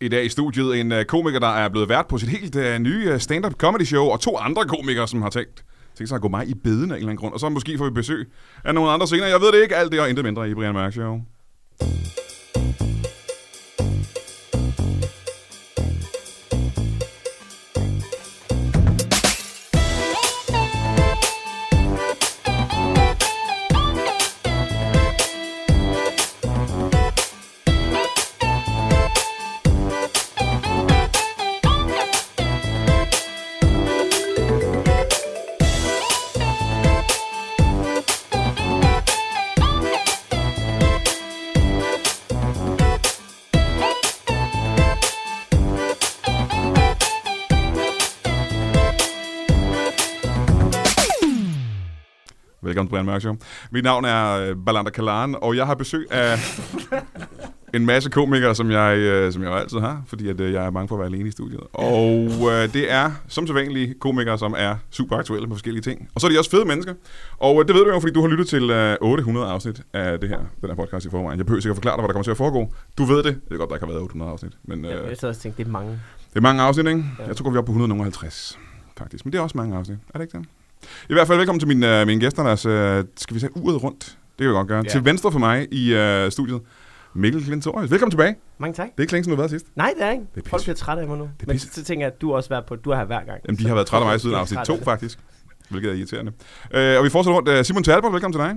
i dag i studiet en øh, komiker, der er blevet vært på sit helt uh, nye øh, stand-up comedy show, og to andre komikere, som har tænkt, tænkt sig at gå mig i beden af en eller anden grund. Og så måske får vi besøg af nogle andre senere. Jeg ved det ikke, alt det og intet mindre i Brian Mørk Show. Mørk Show. Mit navn er øh, Balander Kalan, og jeg har besøg af en masse komikere, som jeg, øh, som jeg jo altid har, fordi at, øh, jeg er bange for at være alene i studiet. Og øh, det er som sædvanlige komikere, som er super aktuelle på forskellige ting. Og så er de også fede mennesker. Og øh, det ved du jo, fordi du har lyttet til øh, 800 afsnit af det her, den her podcast i forvejen. Jeg behøver sikkert forklare dig, hvad der kommer til at foregå. Du ved det. Det er godt, der ikke har været 800 afsnit. Men øh, jeg så også tænkte, det er mange. det er mange afsnit, ikke? Ja. Jeg tror, vi er oppe på 150, faktisk. Men det er også mange afsnit. Er det ikke det? I hvert fald velkommen til mine, uh, mine gæster. Os, uh, skal vi tage uret rundt? Det kan vi godt gøre. Ja. Til venstre for mig i uh, studiet, Mikkel Klintorius. Velkommen tilbage. Mange tak. Det er ikke længe, siden du har været sidst. Nej, det er ikke. Det er Folk bliver trætte af mig nu. er Men så tænker jeg, at du har også været på, du er her hver gang. Jamen, de har været trætte af mig siden afsnit træt 2, af det. faktisk. Hvilket er irriterende. Uh, og vi fortsætter rundt. Uh, Simon Talbot, velkommen til dig.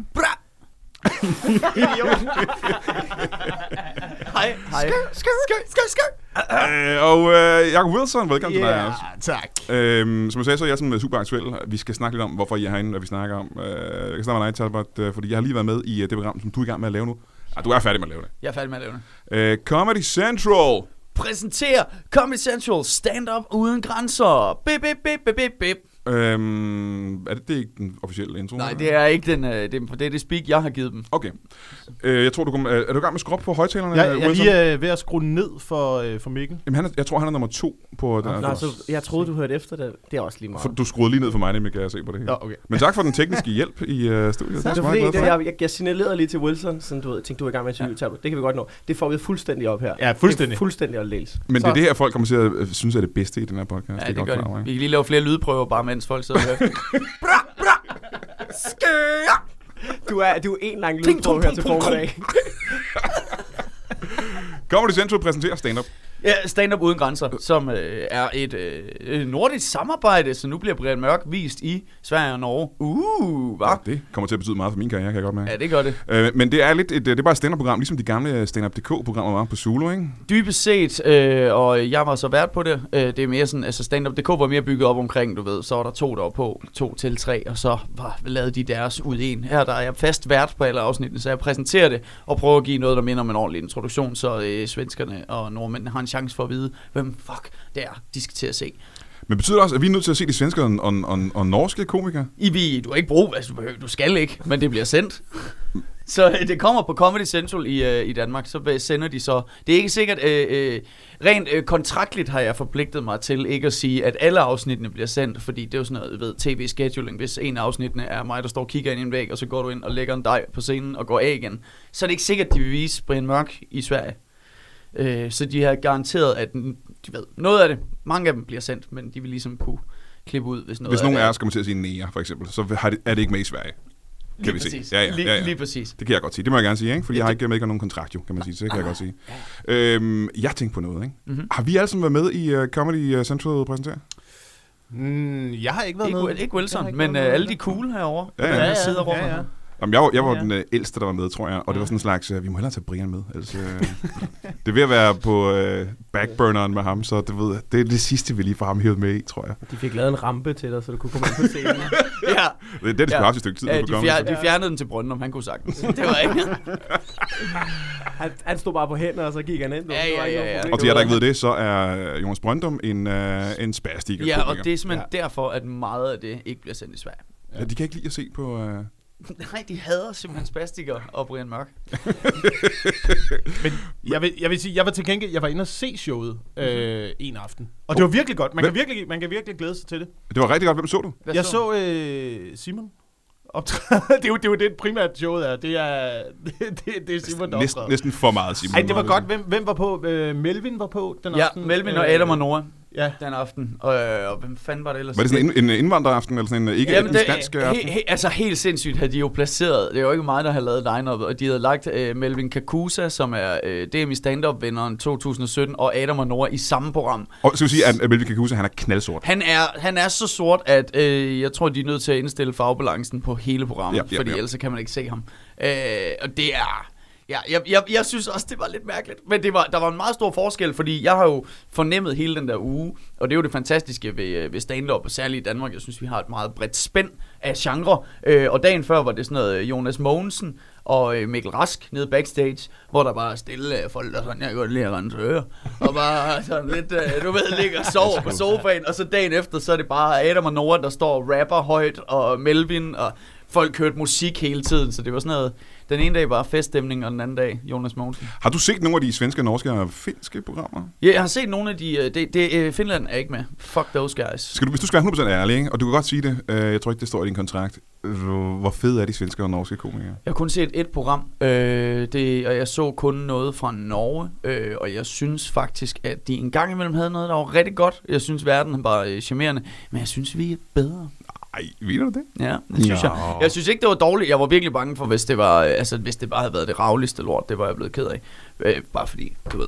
Hej, hej. Skø, skø, skø, skø. Uh, og uh, Jacob Wilson, velkommen til dig Ja. også. tak. Øhm, som jeg sagde, så er jeg sådan øh, super aktuel. Vi skal snakke lidt om, hvorfor I er herinde, hvad vi snakker om. Øh, jeg kan snakke med dig, Talbot, øh, fordi jeg har lige været med i øh, det program, som du er i gang med at lave nu. Ah, du er færdig med at lave det. Jeg er færdig med at lave det. Øh, Comedy Central. Præsentere Comedy Central Stand-up uden grænser. Bip, bip, bip, bip, bip, bip. Øhm, er det, det er ikke den officielle intro? Nej, det er ikke den, øh, det, er, det er det speak, jeg har givet dem. Okay. Øh, jeg tror, du kom, øh, er du i gang med at skrubbe på højtalerne? Jeg, jeg er lige øh, ved at skrue ned for, øh, for Mikkel. Jamen, han er, jeg tror, han er nummer to på den. Nå, så jeg troede, du hørte efter det. Det er også lige For, meget. du skruede lige ned for mig, nemlig kan jeg se på det hele. Ja, okay. Men tak for den tekniske hjælp i øh, studiet. Det er jeg fordi, det, for. jeg, jeg, jeg signalerede lige til Wilson, sådan du ved, tænkte, du er i gang med at interviewe ja. Det kan vi godt nå. Det får vi fuldstændig op her. Ja, fuldstændig. Det er fuldstændig at læse. Men det Så- er det her, folk kommer til at øh, synes er det bedste i den her podcast. Ja, det, godt gør det. Vi kan lige lave flere lydprøver, bare mens folk sidder og hører. bra, bra. Skør. Du er, du er en lang lydprøve her til formiddag. Comedy Central præsenterer stand-up. Ja, Stand Up Uden Grænser, som øh, er et øh, nordisk samarbejde, så nu bliver Brian Mørk vist i Sverige og Norge. Uh, hvad? Ja, det kommer til at betyde meget for min karriere, kan jeg godt mærke. Ja, det gør det. Øh, men det er lidt et, det er bare et stand-up-program, ligesom de gamle stand-up.dk-programmer var på Zulu, ikke? Dybest set, øh, og jeg var så vært på det, øh, det er mere sådan, altså stand-up.dk var mere bygget op omkring, du ved, så var der to, der var på, to til tre, og så var, lavede de deres ud en. Her der er jeg fast vært på alle afsnittene, så jeg præsenterer det, og prøver at give noget, der minder om en ordentlig introduktion, så øh, svenskerne og nordmændene har en chance for at vide, hvem fuck det er, de skal til at se. Men betyder det også, at vi er nødt til at se de svenske og, og, og, og norske komikere? I vi, du har ikke brug, altså du, behøver, du skal ikke, men det bliver sendt. Så øh, det kommer på Comedy Central i, øh, i Danmark, så sender de så... Det er ikke sikkert... Øh, øh, rent øh, kontraktligt har jeg forpligtet mig til ikke at sige, at alle afsnittene bliver sendt, fordi det er jo sådan noget, ved, tv-scheduling. Hvis en af afsnittene er mig, der står og kigger ind i en væg, og så går du ind og lægger en dej på scenen og går af igen, så er det ikke sikkert, at de vil vise Brian Mørk i Sverige. Øh, så de har garanteret, at de ved, noget af det, mange af dem bliver sendt, men de vil ligesom kunne klippe ud, hvis noget Hvis nogen af er- os kommer til at sige nære, for eksempel, så har det, er det ikke med i Sverige. Kan Lige vi præcis. sige. Ja, ja, ja, ja. lige præcis. Det kan jeg godt sige. Det må jeg gerne sige, ikke? Fordi Ja, jeg har ikke med nogen kontrakt, jo, kan man sige. Så det kan jeg Ah, godt sige. Øhm, jeg tænkte på noget, ikke? Mhm. Har vi alle sammen været med i uh, Comedy uh, Central præsentere? Mm, jeg har ikke været Ikke, med. ikke Jeg Wilson, ikke men uh, alle de cool herovre. Ja, ja. der Ja, ja, sidder rundt. ja, ja. Jamen, jeg var, jeg var Ja. den uh, ældste, der var med, tror jeg. Og det var sådan en slags, uh, vi må hellere tage Brian med. Altså, uh, det er ved at være på uh, backburneren med ham, så det, ved, det er det sidste, vi lige får ham hævet med i, tror jeg. De fik lavet en rampe til dig, så du kunne komme ind på scenen. ja. Det, det, det skulle Ja. et stykke tid. Ja, de, fjer, Central. de fjernede den til Brønden, om han kunne sagtens. Det var ikke. Han, han stod bare på hænder, og så gik han ind. Ja, Det var ja, ikke ja, ja. Og til jer, der ikke ved det, så er Jonas Brøndum en, uh, en spastiker. ja, og det er simpelthen ja. derfor, at meget af det ikke bliver sendt i Sverige. Ja, de kan ikke lide at se på... Uh, Nej, de hader simpelthen spastikere og Brian Mørk. Men jeg vil, jeg vil sige, jeg var til gengæld, jeg var inde og se showet øh, en aften. Og det var virkelig godt. Man kan virkelig, man kan virkelig glæde sig til det. det var rigtig godt. Hvem så du? Hvad jeg så øh, Simon. optræde. det, er jo, det er jo det primært showet er. Det er, det, det, det er Simon, der Næsten, optræder. næsten for meget, Simon. Ej, det var godt. Hvem, hvem var på? Øh, Melvin var på den Ja, aften. Melvin og Øh, Adam og Nora Ja. den aften. Og, øh, og hvem fanden var det ellers? Var det sådan en, en indvandreraften, eller sådan en ikke Jamen, etnisk det, dansk he, aften? he, altså helt sindssygt havde de jo placeret, det er jo ikke mig, der har lavet line og de havde lagt øh, Melvin Kakusa, som er øh, DMI stand-up-vinderen 2017, og Adam og Nora i samme program. Og skal vi sige, at Melvin Kakusa, han er knaldsort. Han er, han er så sort, at øh, jeg tror, de er nødt til at indstille fagbalancen på hele programmet, Ja, ja, fordi ja. ellers så kan man ikke se ham. Øh, og det er... Ja, jeg, jeg, jeg synes også, det var lidt mærkeligt. Men det var, der var en meget stor forskel, fordi jeg har jo fornemmet hele den der uge, og det er jo det fantastiske ved, øh, ved stand-up, og særligt i Danmark. Jeg synes, vi har et meget bredt spænd af genre. Øh, og dagen før var det sådan noget øh, Jonas Mogensen og øh, Mikkel Rask nede backstage, hvor der bare er stille folk, der sådan, jeg kan godt lide at rense ører. Og bare sådan lidt, øh, du ved, ligger og sover på sofaen, og så dagen efter, så er det bare Adam og Nora, der står og rapper højt, og Melvin, og folk hørte musik hele tiden, så det var sådan noget, den ene dag bare feststemning, og den anden dag Jonas Mogensen. Har du set nogle af de svenske, norske og finske programmer? Ja, jeg har set nogle af de, øh, det, det, øh, Finland er ikke med. Fuck those guys. Skal du, hvis du skal være 100% ærlig, ikke? og du kan godt sige det, øh, jeg tror ikke, det står i din kontrakt, hvor fede er de svenske og norske komikere? Jeg har kun set et program, øh, det, og jeg så kun noget fra Norge, øh, og jeg synes faktisk, at de en gang imellem havde noget, der var rigtig godt. Jeg synes, verden var øh, charmerende, men jeg synes, vi er bedre. Ej, ved du det? Ja, det synes Nå. jeg. Jeg synes ikke, det var dårligt. Jeg var virkelig bange for, hvis det var, øh, altså, hvis det bare havde været det ravligste lort, det var jeg blevet ked af. Øh, bare fordi, du ved,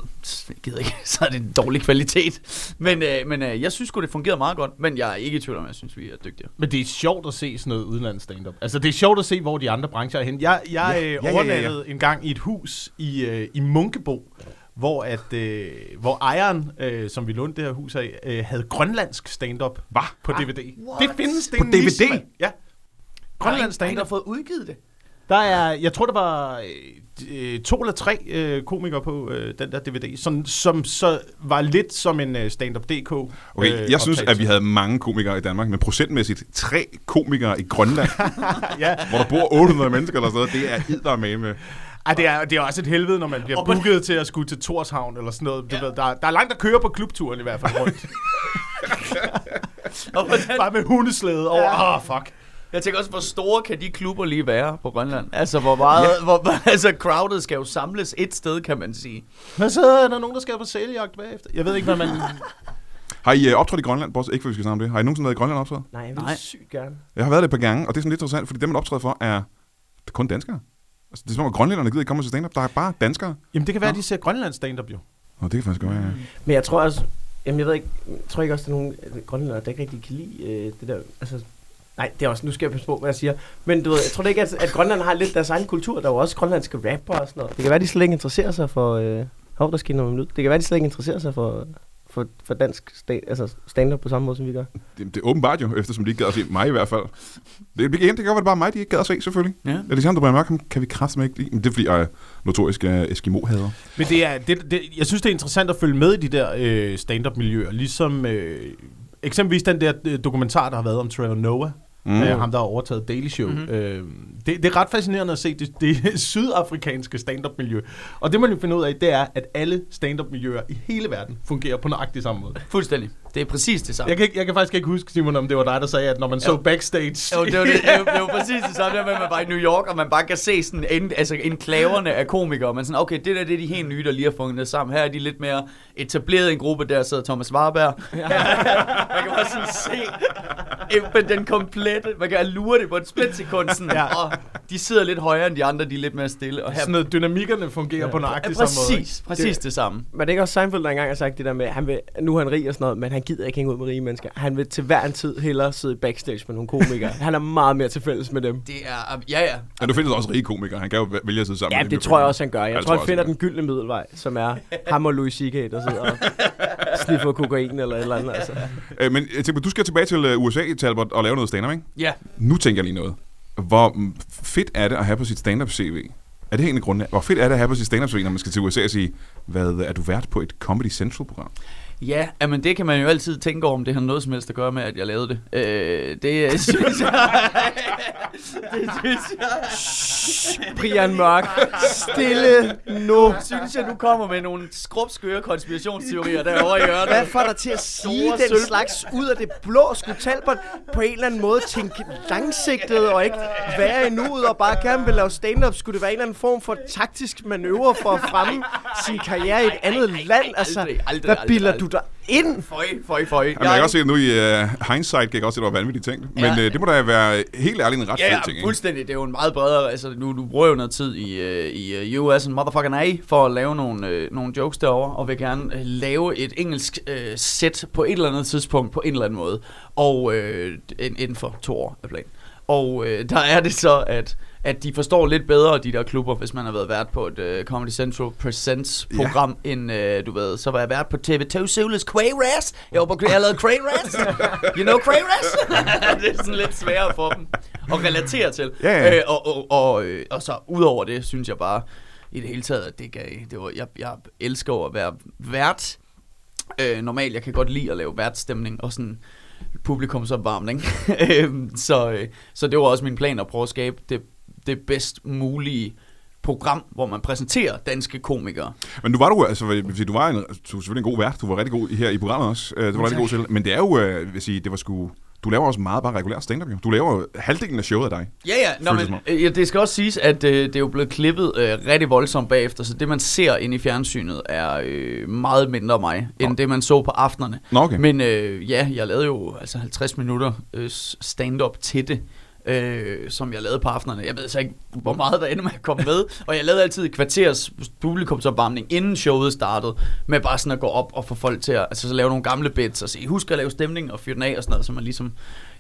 jeg gider ikke, så er det en dårlig kvalitet. Men, øh, men øh, jeg synes sgu, det fungerede meget godt, men jeg er ikke i tvivl om, at jeg synes, vi er dygtige. Men det er sjovt at se sådan noget udlands stand-up. Altså, det er sjovt at se, hvor de andre brancher er hen. Jeg, jeg Ja, ja, ja, øh, ja, ja. overnattede en gang i et hus i, øh, i Munkebo, hvor, at, øh, hvor ejeren, øh, som vi lånte det her hus af, øh, havde grønlandsk stand-up Hvad? på DVD. Det findes, det På DVD? niche. Ja. Grønland Grønlandsk stand har stand-up. fået udgivet det. Der er, jeg tror, der var øh, to eller tre øh, komikere på øh, den der DVD, som, som så var lidt som en øh, stand-up.dk. Okay, øh, jeg synes, at vi havde mange komikere i Danmark, men procentmæssigt tre komikere i Grønland, ja, hvor der bor 800 mennesker eller sådan noget, det er eddermame med. Ej, det er, det er også et helvede, når man bliver Og booket til at skulle til Torshavn eller sådan noget. Du ved, der, der er langt at køre på klubturen i hvert fald rundt. Og hvordan, Bare med hundeslæde over. Åh, Ja. oh, fuck. jeg tænker også, hvor store kan de klubber lige være på Grønland? Altså, hvor meget, ja. hvor, altså, crowdet skal jo samles et sted, kan man sige. Men så er der nogen, der skal på sæljagt bagefter. Jeg ved ikke, hvad man... Har I øh, optrådt i Grønland? Bortset ikke, for vi skal snakke om det. Har I nogensinde været i Grønland optrådt? Nej, jeg vil Nej. sygt gerne. Jeg har været det et par gange, og det er sådan lidt interessant, fordi dem, man optræder for, er det er kun danskere. Altså, det er som om, at grønlænderne gider ikke komme til stand-up. Der er bare danskere. Jamen, det kan være, at de ser Grønlands stand-up jo. Nå, det kan faktisk godt være. ja. Men jeg tror også, jamen jeg ved ikke, jeg tror ikke også, der er nogen øh, grønlændere, der ikke rigtig kan lide øh, det der, altså, nej, det er også, nu skal jeg passe på, hvad jeg siger, men du ved, jeg tror da ikke, at, at Grønland har lidt deres egen kultur, der er jo også grønlandske rapper og sådan noget. Det kan være, de slet ikke interesserer sig for, øh, hov, der skinner noget lyd. Det kan være, de slet ikke interesserer sig for, for, for dansk sta- altså stand-up på samme måde, som vi gør. Det, det er åbenbart jo, eftersom de ikke gad at se mig i hvert fald. Det, det, det kan godt være, det bare mig, de ikke gad at se, selvfølgelig. Ja. Alexander Brian Mørk, kan vi kraftigt ikke lide. Men det er, fordi jeg er notorisk Eskimo-hader. Men det er, det, det, jeg synes, det er interessant at følge med i de der øh, stand-up-miljøer. Ligesom øh, eksempelvis den der øh, dokumentar, der har været om Trevor Noah. Mm. Øh, ham, der har overtaget Daily Show. Mhm. Mm-hmm. Øh, det, det er ret fascinerende at se det, det sydafrikanske stand-up-miljø. Og det, man jo finder ud af, det er, at alle stand-up-miljøer i hele verden fungerer på nøjagtig samme måde. Fuldstændig. Det er præcis det samme. Jeg kan, ikke, jeg kan faktisk ikke huske, Simon, om det var dig, der sagde, at når man så Jo. backstage... Jo, det var, det, det, var, det var præcis det samme, der med, at man var i New York, og man bare kan se sådan en, altså enklaverne af komikere. Man sådan, okay, det der det er de helt nye, der lige har fundet sammen. Her er de lidt mere etableret en gruppe, der sidder Thomas Warberg. man kan bare sådan se øh, den komplette, man kan lure det på et splitsekund, sådan, Ja. og de sidder lidt højere end de andre, de er lidt mere stille. Og her, Sådan noget, dynamikkerne fungerer ja. på ja, nøjagtig samme måde. præcis, præcis det samme. Men det er ikke også Seinfeld, der engang har sagt det der med, han vil, nu er han rig og sådan noget, men han gider ikke hænge ud med rige mennesker. Han vil til hver en tid hellere sidde i backstage med nogle komikere. han er meget mere til fælles med dem. Det er, ja ja, Men du findes også rige komikere. Han kan jo vælge at sidde sammen Ja, med det tror jeg også, han gør. Jeg Ja, det tror, han jeg finder den gyldne middelvej, som er ham og Louis C.K., der sidder og sniffer kokain eller et eller andet. Altså. Øh, men jeg tænker, du skal tilbage til øh, USA, Talbot, og lave noget stand-up, ikke? ja. Nu tænker jeg lige noget. Hvor fedt er det at have på sit stand-up-CV? Er det en af grunde? Hvor fedt er det at have på sit stand-up-CV, når man skal til USA og sige, hvad er du vært på et Comedy Central-program? Ja, men det kan man jo altid tænke over, om det har noget som helst at gøre med, at jeg lavede det. Øh, det synes jeg... det synes jeg. Brian Mørk, stille nu. synes jeg, du kommer med nogle skrubskøre konspirationsteorier derovre i hjørnet. Hvad får dig til at sige Store den sølv. slags ud af det blå? Skulle Talbot på en eller anden måde tænke langsigtet og ikke være i nuet og bare gerne vil lave stand-up? Skulle det være en eller anden form for taktisk manøvre for at fremme sin karriere i et andet land? Altså, aldrig, aldrig, hvad bilder du dig ind? Føj, føj, føj. Jamen, jeg kan også se, at nu i uh, hindsight jeg også at det var vanvittigt ting. Men Ja. uh, det må da være helt ærligt en ret Ja, fed ja, ting, ikke? fuldstændig. Det er jo en meget bredere... Altså, nu, du bruger jo noget tid i, uh, i uh, US and motherfucking A for at lave nogle, uh, nogle jokes derovre, og vil gerne uh, lave et engelsk uh, sæt på et eller andet tidspunkt, på en eller anden måde. Og uh, inden for to år er planen. Og uh, der er det så, at at de forstår lidt bedre, de der klubber, hvis man har været vært på et uh, Comedy Central Presents program, ja. end, uh, du ved, så var jeg vært på TV2 Solis Quayras. Jeg var på, jeg lavede Quayras. You know Quayras? det er sådan lidt sværere for dem at relatere til. Ja, ja. Øh, og, og, og, øh, og så udover det, synes jeg bare, i det hele taget, at det gav, det var, jeg, jeg elsker at være vært. Øh, normalt, jeg kan godt lide at lave værtsstemning og sådan publikumsopvarmning. Øhm, så, øh, så det var også min plan at prøve at skabe det, det bedst mulige program, hvor man præsenterer danske komikere. Men nu var du, altså, du var en, du var selvfølgelig en god vært. Du var rigtig god her i programmet også. Uh, det var rigtig god til. Men det er jo, uh, vil sige, det var sgu... Du laver også meget bare regulær stand-up, jo. Du laver jo halvdelen af showet af dig. Ja, ja. Nå, men, øh, ja, det skal også siges, at øh, det er jo blevet klippet øh, rigtig voldsomt bagefter, så det, man ser inde i fjernsynet, er øh, meget mindre mig, end Nå. det, man så på aftenerne. Nå, okay. Men øh, ja, jeg lavede jo altså 50 minutter øh, stand-up til det, øh, som jeg lavede på aftenerne. Jeg ved så ikke, hvor meget der ender med at komme med. Og jeg lavede altid et kvarters publikumsopvarmning, inden showet startede, med bare sådan at gå op og få folk til at altså, så lave nogle gamle bits og sige, husk at lave stemning og fyre den af og sådan noget, så man ligesom,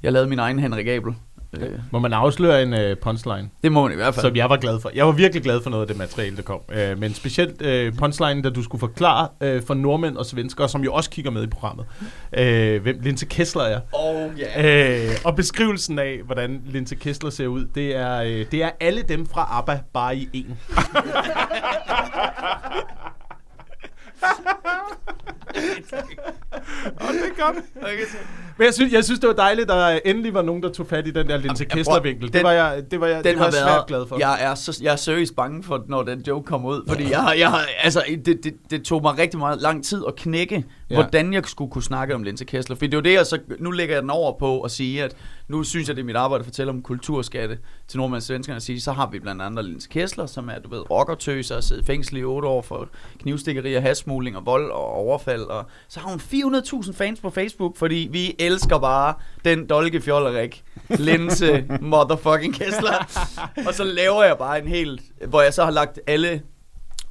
jeg lavede min egen Henrik Abel. Øh, Må man afsløre en uh, punchline, det må man i hvert fald. som jeg var glad for. Jeg var virkelig glad for noget af det materiale, der kom. Uh, men specielt uh, punchline, da du skulle forklare uh, for nordmænd og svenskere, som jo også kigger med i programmet, uh, hvem Linse Kessler er. Oh, yeah. Øh, og beskrivelsen af, hvordan Linse Kessler ser ud, det er, øh, det er alle dem fra ABBA, bare i en. Og det er godt. Men jeg synes, jeg synes, det var dejligt, at der endelig var nogen, der tog fat i den der Linse Kessler-vinkel. Det var jeg, det var jeg, Den det var jeg svært været, glad for. jeg er, så, jeg er seriøst bange for, når den joke kommer ud, fordi jeg, jeg, altså, det, det, det tog mig rigtig meget lang tid at knække, Ja. hvordan jeg skulle kunne snakke om Linse Kessler. For det er jo det, jeg så, nu lægger jeg den over på at sige, at nu synes jeg, det er mit arbejde at fortælle om kulturskatte til nordmænd og svenskerne sige, så har vi blandt andet Linse Kessler, som er, du ved, rockertøs og har siddet i fængsel i otte år for knivstikkeri og hasmugling og vold og overfald. Og så har hun 400.000 fans på Facebook, fordi vi elsker bare den dolkefjollerik, Linse motherfucking Kessler. og så laver jeg bare en helt, hvor jeg så har lagt alle,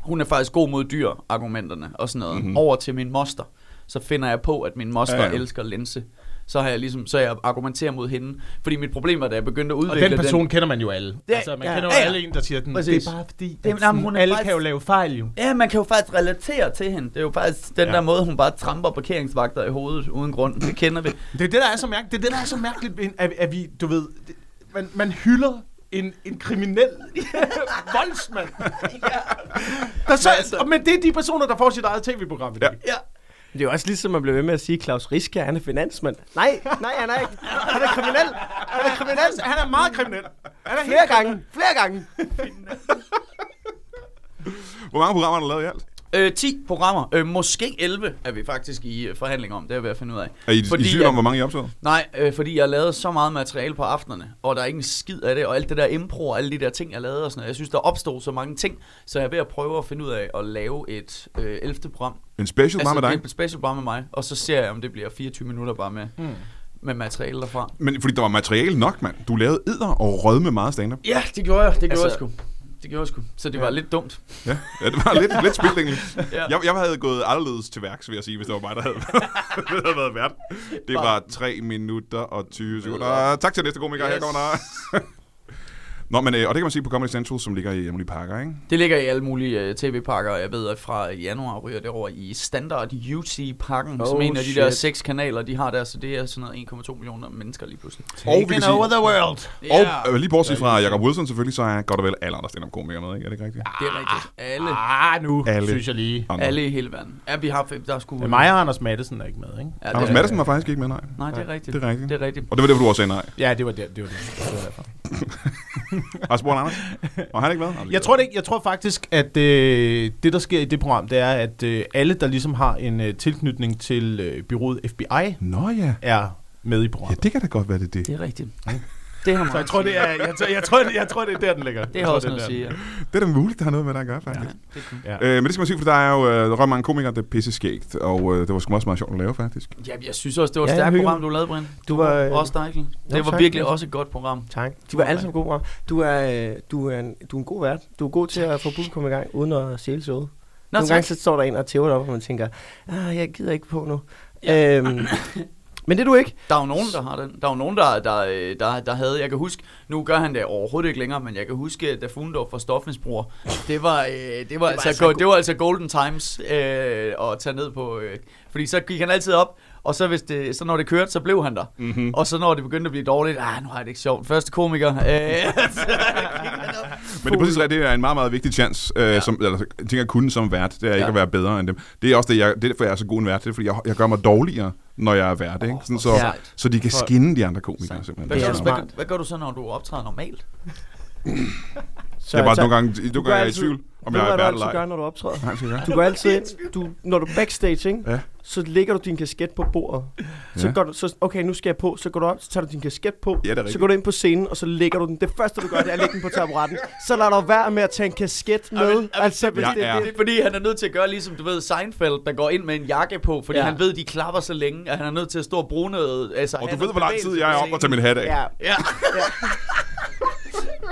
hun er faktisk god mod dyr, argumenterne og sådan noget, Mhm. mm-hmm. over til min moster. Så finder jeg på, at min moster Ja, ja, ja. ja. elsker Linse. Så har jeg ligesom, så jeg argumenterer mod hende. Fordi mit problem var, da jeg begyndte at og udvikle den person kender man jo alle. Det- altså, man ja, kender jo ja, ja. alle en, der siger, den, det er bare fordi, Det- at jamen, hun alle faktisk- kan jo lave fejl jo. Ja, man kan jo faktisk relatere til hende. Det er jo faktisk den Ja. ja. der måde, hun bare tramper parkeringsvagter i hovedet uden grund. Det kender vi. Det er det, der er så mærkeligt. Det er det, der er så mærkeligt, at, at vi, du ved, det, man, man hylder en, en kriminel voldsmand. Der så, altså- men det er de personer, der får sit eget tv-program i dag. Ja. Det er jo også ligesom, man bliver ved med at sige, Claus Riske, han er finansmand. Nej, nej, han er ikke. Han er kriminel. Han er kriminel. Han er meget kriminel. Han er Flere gange. Flere gange. Hvor mange programmer har du lavet i alt? Øh, 10 programmer. Øh, måske 11 er vi faktisk i øh, forhandling om. Det er jeg ved at finde ud af. Er I, Fordi I tvivl om, hvor mange I optaget? Nej, øh, fordi jeg lavede så meget materiale på aftenerne, og der er ikke en skid af det, og alt det der impro og alle de der ting, jeg lavede og sådan noget. Jeg synes, der opstod så mange ting, så jeg er ved at prøve at finde ud af at lave et øh, 11. program. En special bare med dig? et special program med mig, og så ser jeg, om det bliver 24 minutter bare med, Hmm. med materiale derfra. Men fordi der var materiale nok, mand. Du lavede edder og rød med meget stand-up. Ja, det gjorde jeg. Det gjorde Altså- jeg sgu. Det gjorde jeg sgu. Så det var lidt dumt. Ja, ja det var lidt, lidt spildt egentlig. Ja. Jeg, jeg havde gået anderledes til værks, vil jeg sige, hvis det var mig, der havde, havde været vært. Det var 3 minutter og 20 sekunder. Tak til næste komiker. Her Yes. kommer der. Nå, men, øh, og det kan man se på Comedy Central, som ligger i Emily Parker, ikke? Det ligger i alle mulige uh, tv-pakker, og jeg ved, at fra januar ryger det over i standard UC-pakken, oh, som en af de der seks kanaler, de har der, så det er sådan noget 1,2 millioner mennesker lige pludselig. Og vi kan sige- over the world. Og øh, lige bortset fra Jacob Wilson selvfølgelig, så er godt og vel alle andre stand-up-komikere med, ikke? Er det ikke rigtigt? Det er rigtigt. Alle, Ah, nu Alle. synes jeg lige. Andre. alle i hele verden. Ja, vi har der skulle... Men mig og Anders Madsen er ikke med, ikke? Ja, det Anders er- Madsen var faktisk ikke med, nej. Nej, det er rigtigt. Det er rigtigt. Det er rigtigt. Og det var det, du også sagde nej. Ja, det var det. Det var det. det var derfor. Har spurgt Anders? Og han er ikke med? Jeg tror det ikke. Jeg tror faktisk, at øh, det, der sker i det program, det er, at øh, alle, der ligesom har en øh, tilknytning til øh, byrådet FBI, Nå ja. er med i Ja, programmet. det kan da godt være, det er det. Det er rigtigt. Det har Så jeg tror, det er, jeg, tror, jeg, tror, det, jeg tror, det er der, den ligger. Det Jeg har også noget at der, sige, ja. Det er da muligt, det har noget med det at gøre, faktisk. det er cool. Ja. Øh, men det skal man sige, for der er jo øh, ret mange komikere, det er pisse skægt, og øh, det var sgu også meget sjovt at lave, faktisk. Ja, jeg synes også, det var et Ja, stærkt program, du lavede, Brian. Du var... øh, Også dig, Ekkel. Jo, Det var tak. virkelig også et godt program. Tak. De var alle sammen gode. Rob. Du er, øh, du, er en, du er en god vært. Du er god til at få publikum i gang, uden at stjæle showet. Nå, Nogle tak. gange så står der en og tæver op, og man tænker, ah, jeg gider ikke på nu. Ja. Øhm, men det er du ikke. Der er jo nogen, der har den. Der er jo nogen, der, der, øh, der, der havde... Jeg kan huske... Nu gør han det overhovedet ikke længere, men jeg kan huske, da Fuglendorf var stofmisbruger. Det var, øh, det var, altså, altså go- det var altså golden times øh, at tage ned på... Øh, fordi så gik han altid op, og så, hvis det, så når det kørte, så blev han der. Mm-hmm. Og så når det begyndte at blive dårligt, ah, nu har jeg det ikke sjovt. Første komiker. Øh. Men det er præcis rigtigt, det er en meget, meget vigtig chance, øh, ja. som, eller, jeg tænker kun som vært, det er ikke Ja. at være bedre end dem. Det er også det, jeg, det er derfor, jeg er så god en vært, det er fordi, jeg, jeg gør mig dårligere, når jeg er vært, ikke? Sådan, så, Ja. så de kan For- skinne de andre komikere, simpelthen. Hvad, Det gør er du, smart. hvad, hvad gør du så, når du optræder normalt? Så, Det er bare så- nogle gange, nogle gør gange er jeg i tvivl, om jeg du, er du vært altid eller gør, ej. når du optræder? Nej, jeg? Du går altid ind, du, når du backstage, ikke? Ja. Så lægger du din kasket på bordet. Så Ja. går du, så, okay, nu skal jeg på. Så går du op, så tager du din kasket på. Ja, så går du ind på scenen, og så lægger du den. Det første, du gør, det er at lægge den på taburetten. Så lader du være med at tage en kasket med. Jamen, jamen, altså, det, er- det, Det er fordi, han er nødt til at gøre ligesom, du ved, Seinfeld, der går ind med en jakke på, fordi Ja. ja. han ved, de klapper så længe, at han er nødt til at stå og bruge noget. Altså, Og du ved, hvor lang tid jeg er op og tage min hat af. ja, Ja.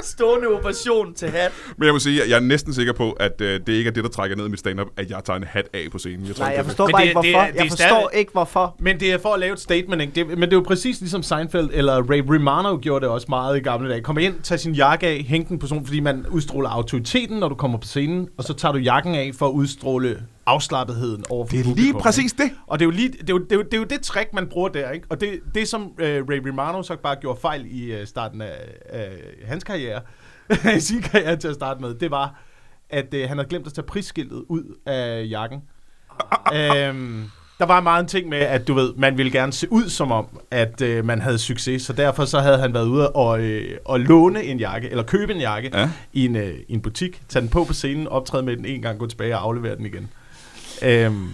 Stående ovation til hat. Men jeg må sige, at jeg er næsten sikker på, at øh, det ikke er det, der trækker ned i mit stand-up, at jeg tager en hat af på scenen. Jeg tror, Nej, jeg det forstår bare det- ikke, det hvorfor. er- det er Jeg forstår stadig- ikke, hvorfor. Men det er for at lave et statement, ikke? Det, men det er jo præcis ligesom Seinfeld, eller Ray Romano gjorde det også meget i gamle dage. Kom ind, tag sin jakke af, hæng den på sådan, fordi man udstråler autoriteten, når du kommer på scenen, og så tager du jakken af for at udstråle afslappetheden over for det er publikum, lige præcis det. Og det er, jo lige, det, er jo, det, er jo, det er jo det trick, man bruger der, ikke? Og det, det som øh, Ray Romano så bare gjorde fejl i øh, starten af, af hans karriere, i sin karriere til at starte med, det var, at øh, han havde glemt at tage prisskiltet ud af jakken. øhm, der var meget en ting med, at du ved, man ville gerne se ud som om, at øh, man havde succes, så derfor så havde han været ude og, øh, og låne en jakke, eller købe en jakke Ja. i, en, øh, i en butik, tage den på på scenen, optræde med den en gang, gå tilbage og aflevere den igen. Øhm,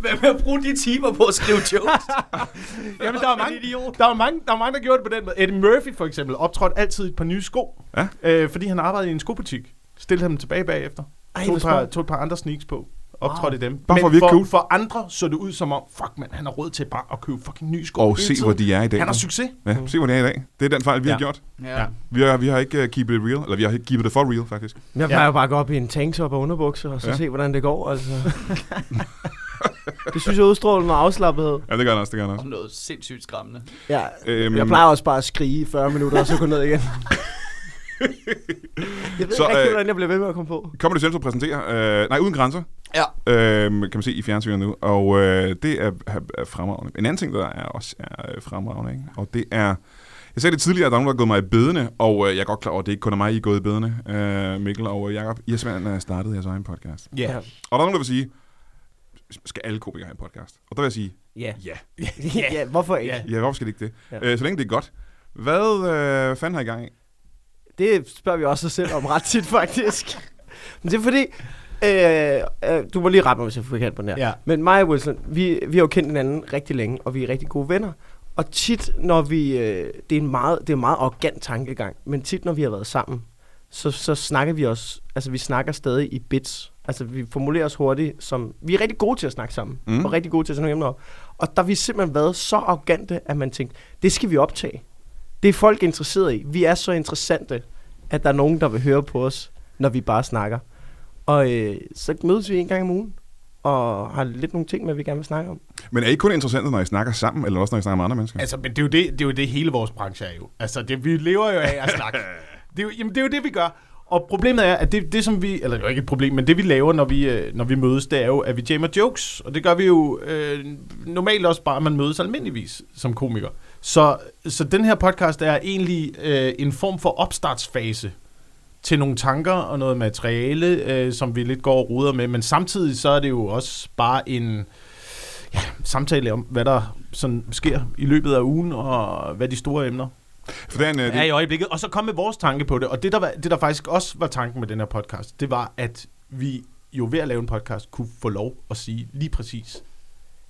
Hvad med at bruge de timer på at skrive jokes? Jamen, der er mange, der er mange, der er mange, der gjorde det på den måde. Eddie Murphy for eksempel optrådte altid i et par nye sko, Ja. øh, fordi han arbejdede i en skobutik. Stillede ham tilbage bagefter. Ej, tog, et par, tog et par andre sneaks på. Optrådte i dem. Bare for at Men virke for, cool. for andre så det ud som om, fuck man, han har råd til bare at købe fucking nye sko Og se, tiden. hvor de er i dag. Han har succes. Ja, se, hvor de er i dag. Det er den fejl, vi har Ja. gjort. Ja. Ja. Vi har, vi har ikke uh, keep it real, eller vi har ikke keep it for real, faktisk. Jeg plejer jo bare at gå op i en tanktop og underbukser, og så Ja. ja. se, hvordan det går. Altså. det synes jeg udstråler noget afslappethed. Ja, det gør han også, det gør han også. Og noget sindssygt skræmmende. Ja, Øhm, jeg plejer også bare at skrige i 40 minutter, og så gå ned igen. jeg ved Så, ikke øh, hvordan jeg bliver ved med at komme på. Comedy Central præsenterer, øh, nej, Uden Grænser, Ja. øh, kan man se i fjernsynet nu, og øh, det er, er, fremragende. En anden ting, der er også er øh, fremragende, ikke? og det er, jeg sagde det tidligere, at der er nogen, der har gået mig i bedene, og øh, jeg er godt klar over, at det ikke kun er mig, I er gået i bedene, øh, Mikkel og Jacob. I har simpelthen startet jeres egen podcast. Ja. Ja. Og der er nogen, der vil sige, skal alle komikere have en podcast? Og der vil jeg sige, Ja. ja. ja, hvorfor ikke? Ja. Hvorfor skal det ikke det? Ja. Ja. Øh, så længe det er godt. Hvad øh, fanden har I gang i? Det spørger vi også os selv om ret tit, faktisk. Men det er fordi, øh, øh, du må lige rette mig, hvis jeg får forkert på den her. Ja. Men mig og Wilson, vi, vi har jo kendt hinanden rigtig længe, og vi er rigtig gode venner. Og tit, når vi... Øh, det, er en meget, det er en meget arrogant tankegang, men tit, når vi har været sammen, så, så snakker vi også... Altså, vi snakker stadig i bits. Altså, vi formulerer os hurtigt som... Vi er rigtig gode til at snakke sammen, Mm. og rigtig gode til at emner op. Og der har vi simpelthen været så arrogante, at man tænkte, det skal vi optage. Det er folk interesseret i. Vi er så interessante, at der er nogen, der vil høre på os, når vi bare snakker. Og øh, så mødes vi en gang om ugen, og har lidt nogle ting med, vi gerne vil snakke om. Men er I kun interessante, når I snakker sammen, eller også når I snakker med andre mennesker? Altså, men det er, jo det, det er jo det, hele vores branche er jo. Altså, det, vi lever jo af at snakke. Det er, jo, jamen, det er jo det, vi gør. Og problemet er, at det, det som vi, eller det er jo ikke et problem, men det vi laver, når vi, øh, når vi mødes, det er jo, at vi jammer jokes. Og det gør vi jo øh, normalt også bare, at man mødes almindeligvis som komiker. Så, så den her podcast er egentlig øh, en form for opstartsfase til nogle tanker og noget materiale, øh, som vi lidt går og ruder med. Men samtidig så er det jo også bare en ja, samtale om, hvad der sådan sker i løbet af ugen, og hvad de store emner For det er en, øh, Ja, i øjeblikket. Og så kom med vores tanke på det. Og det der, var, det, der faktisk også var tanken med den her podcast, det var, at vi jo ved at lave en podcast, kunne få lov at sige lige præcis,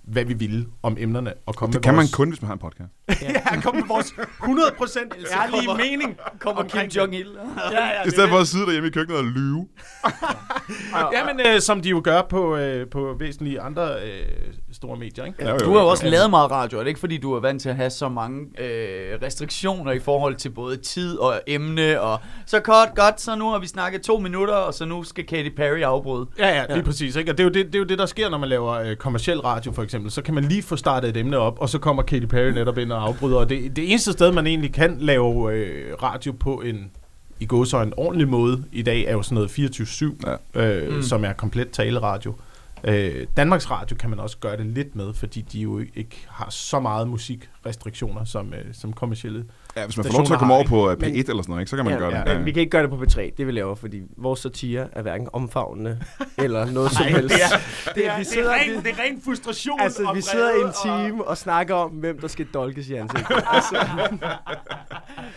hvad vi ville om emnerne. Og komme det med kan man vores, kun, hvis man har en podcast. ja, komme med vores 100% ærlige kommer- mening. Kommer Kim omkring det. Jong-il. Ja, ja, I stedet for at sidde derhjemme i køkkenet og lyve. Jamen, øh, som de jo gør på, øh, på væsentlige andre øh, store medier, ikke? Ja, Du har jo også lavet meget radio, er det ikke fordi, du er vant til at have så mange øh, restriktioner i forhold til både tid og emne, og så kort, godt, så nu har vi snakket to minutter, og så nu skal Katy Perry afbryde. Ja, ja, lige ja. præcis. Ikke? Og det er, jo det, det er jo det, der sker, når man laver øh, kommersiel radio, for eksempel. Så kan man lige få startet et emne op, og så kommer Katy Perry netop ind og afbryder. Og det, det eneste sted, man egentlig kan lave øh, radio på en i går så en ordentlig måde i dag, er jo sådan noget 24-7, Ja. øh, Mm. som er komplet taleradio. Øh, Danmarks Radio kan man også gøre det lidt med, fordi de jo ikke har så meget musikrestriktioner som, øh, som kommercielle. Ja, hvis man får lov til at komme over på øh, P1 Men- eller sådan noget, ikke, så kan man gøre det. Ja, men vi kan ikke gøre det på P3, det vi laver, fordi vores satire er hverken omfavnende eller noget som helst. det er- det er, vi sidder, vi, det er ren frustration. altså, og vi sidder i en time og snakker om, hvem der skal dolkes i ansigtet. altså,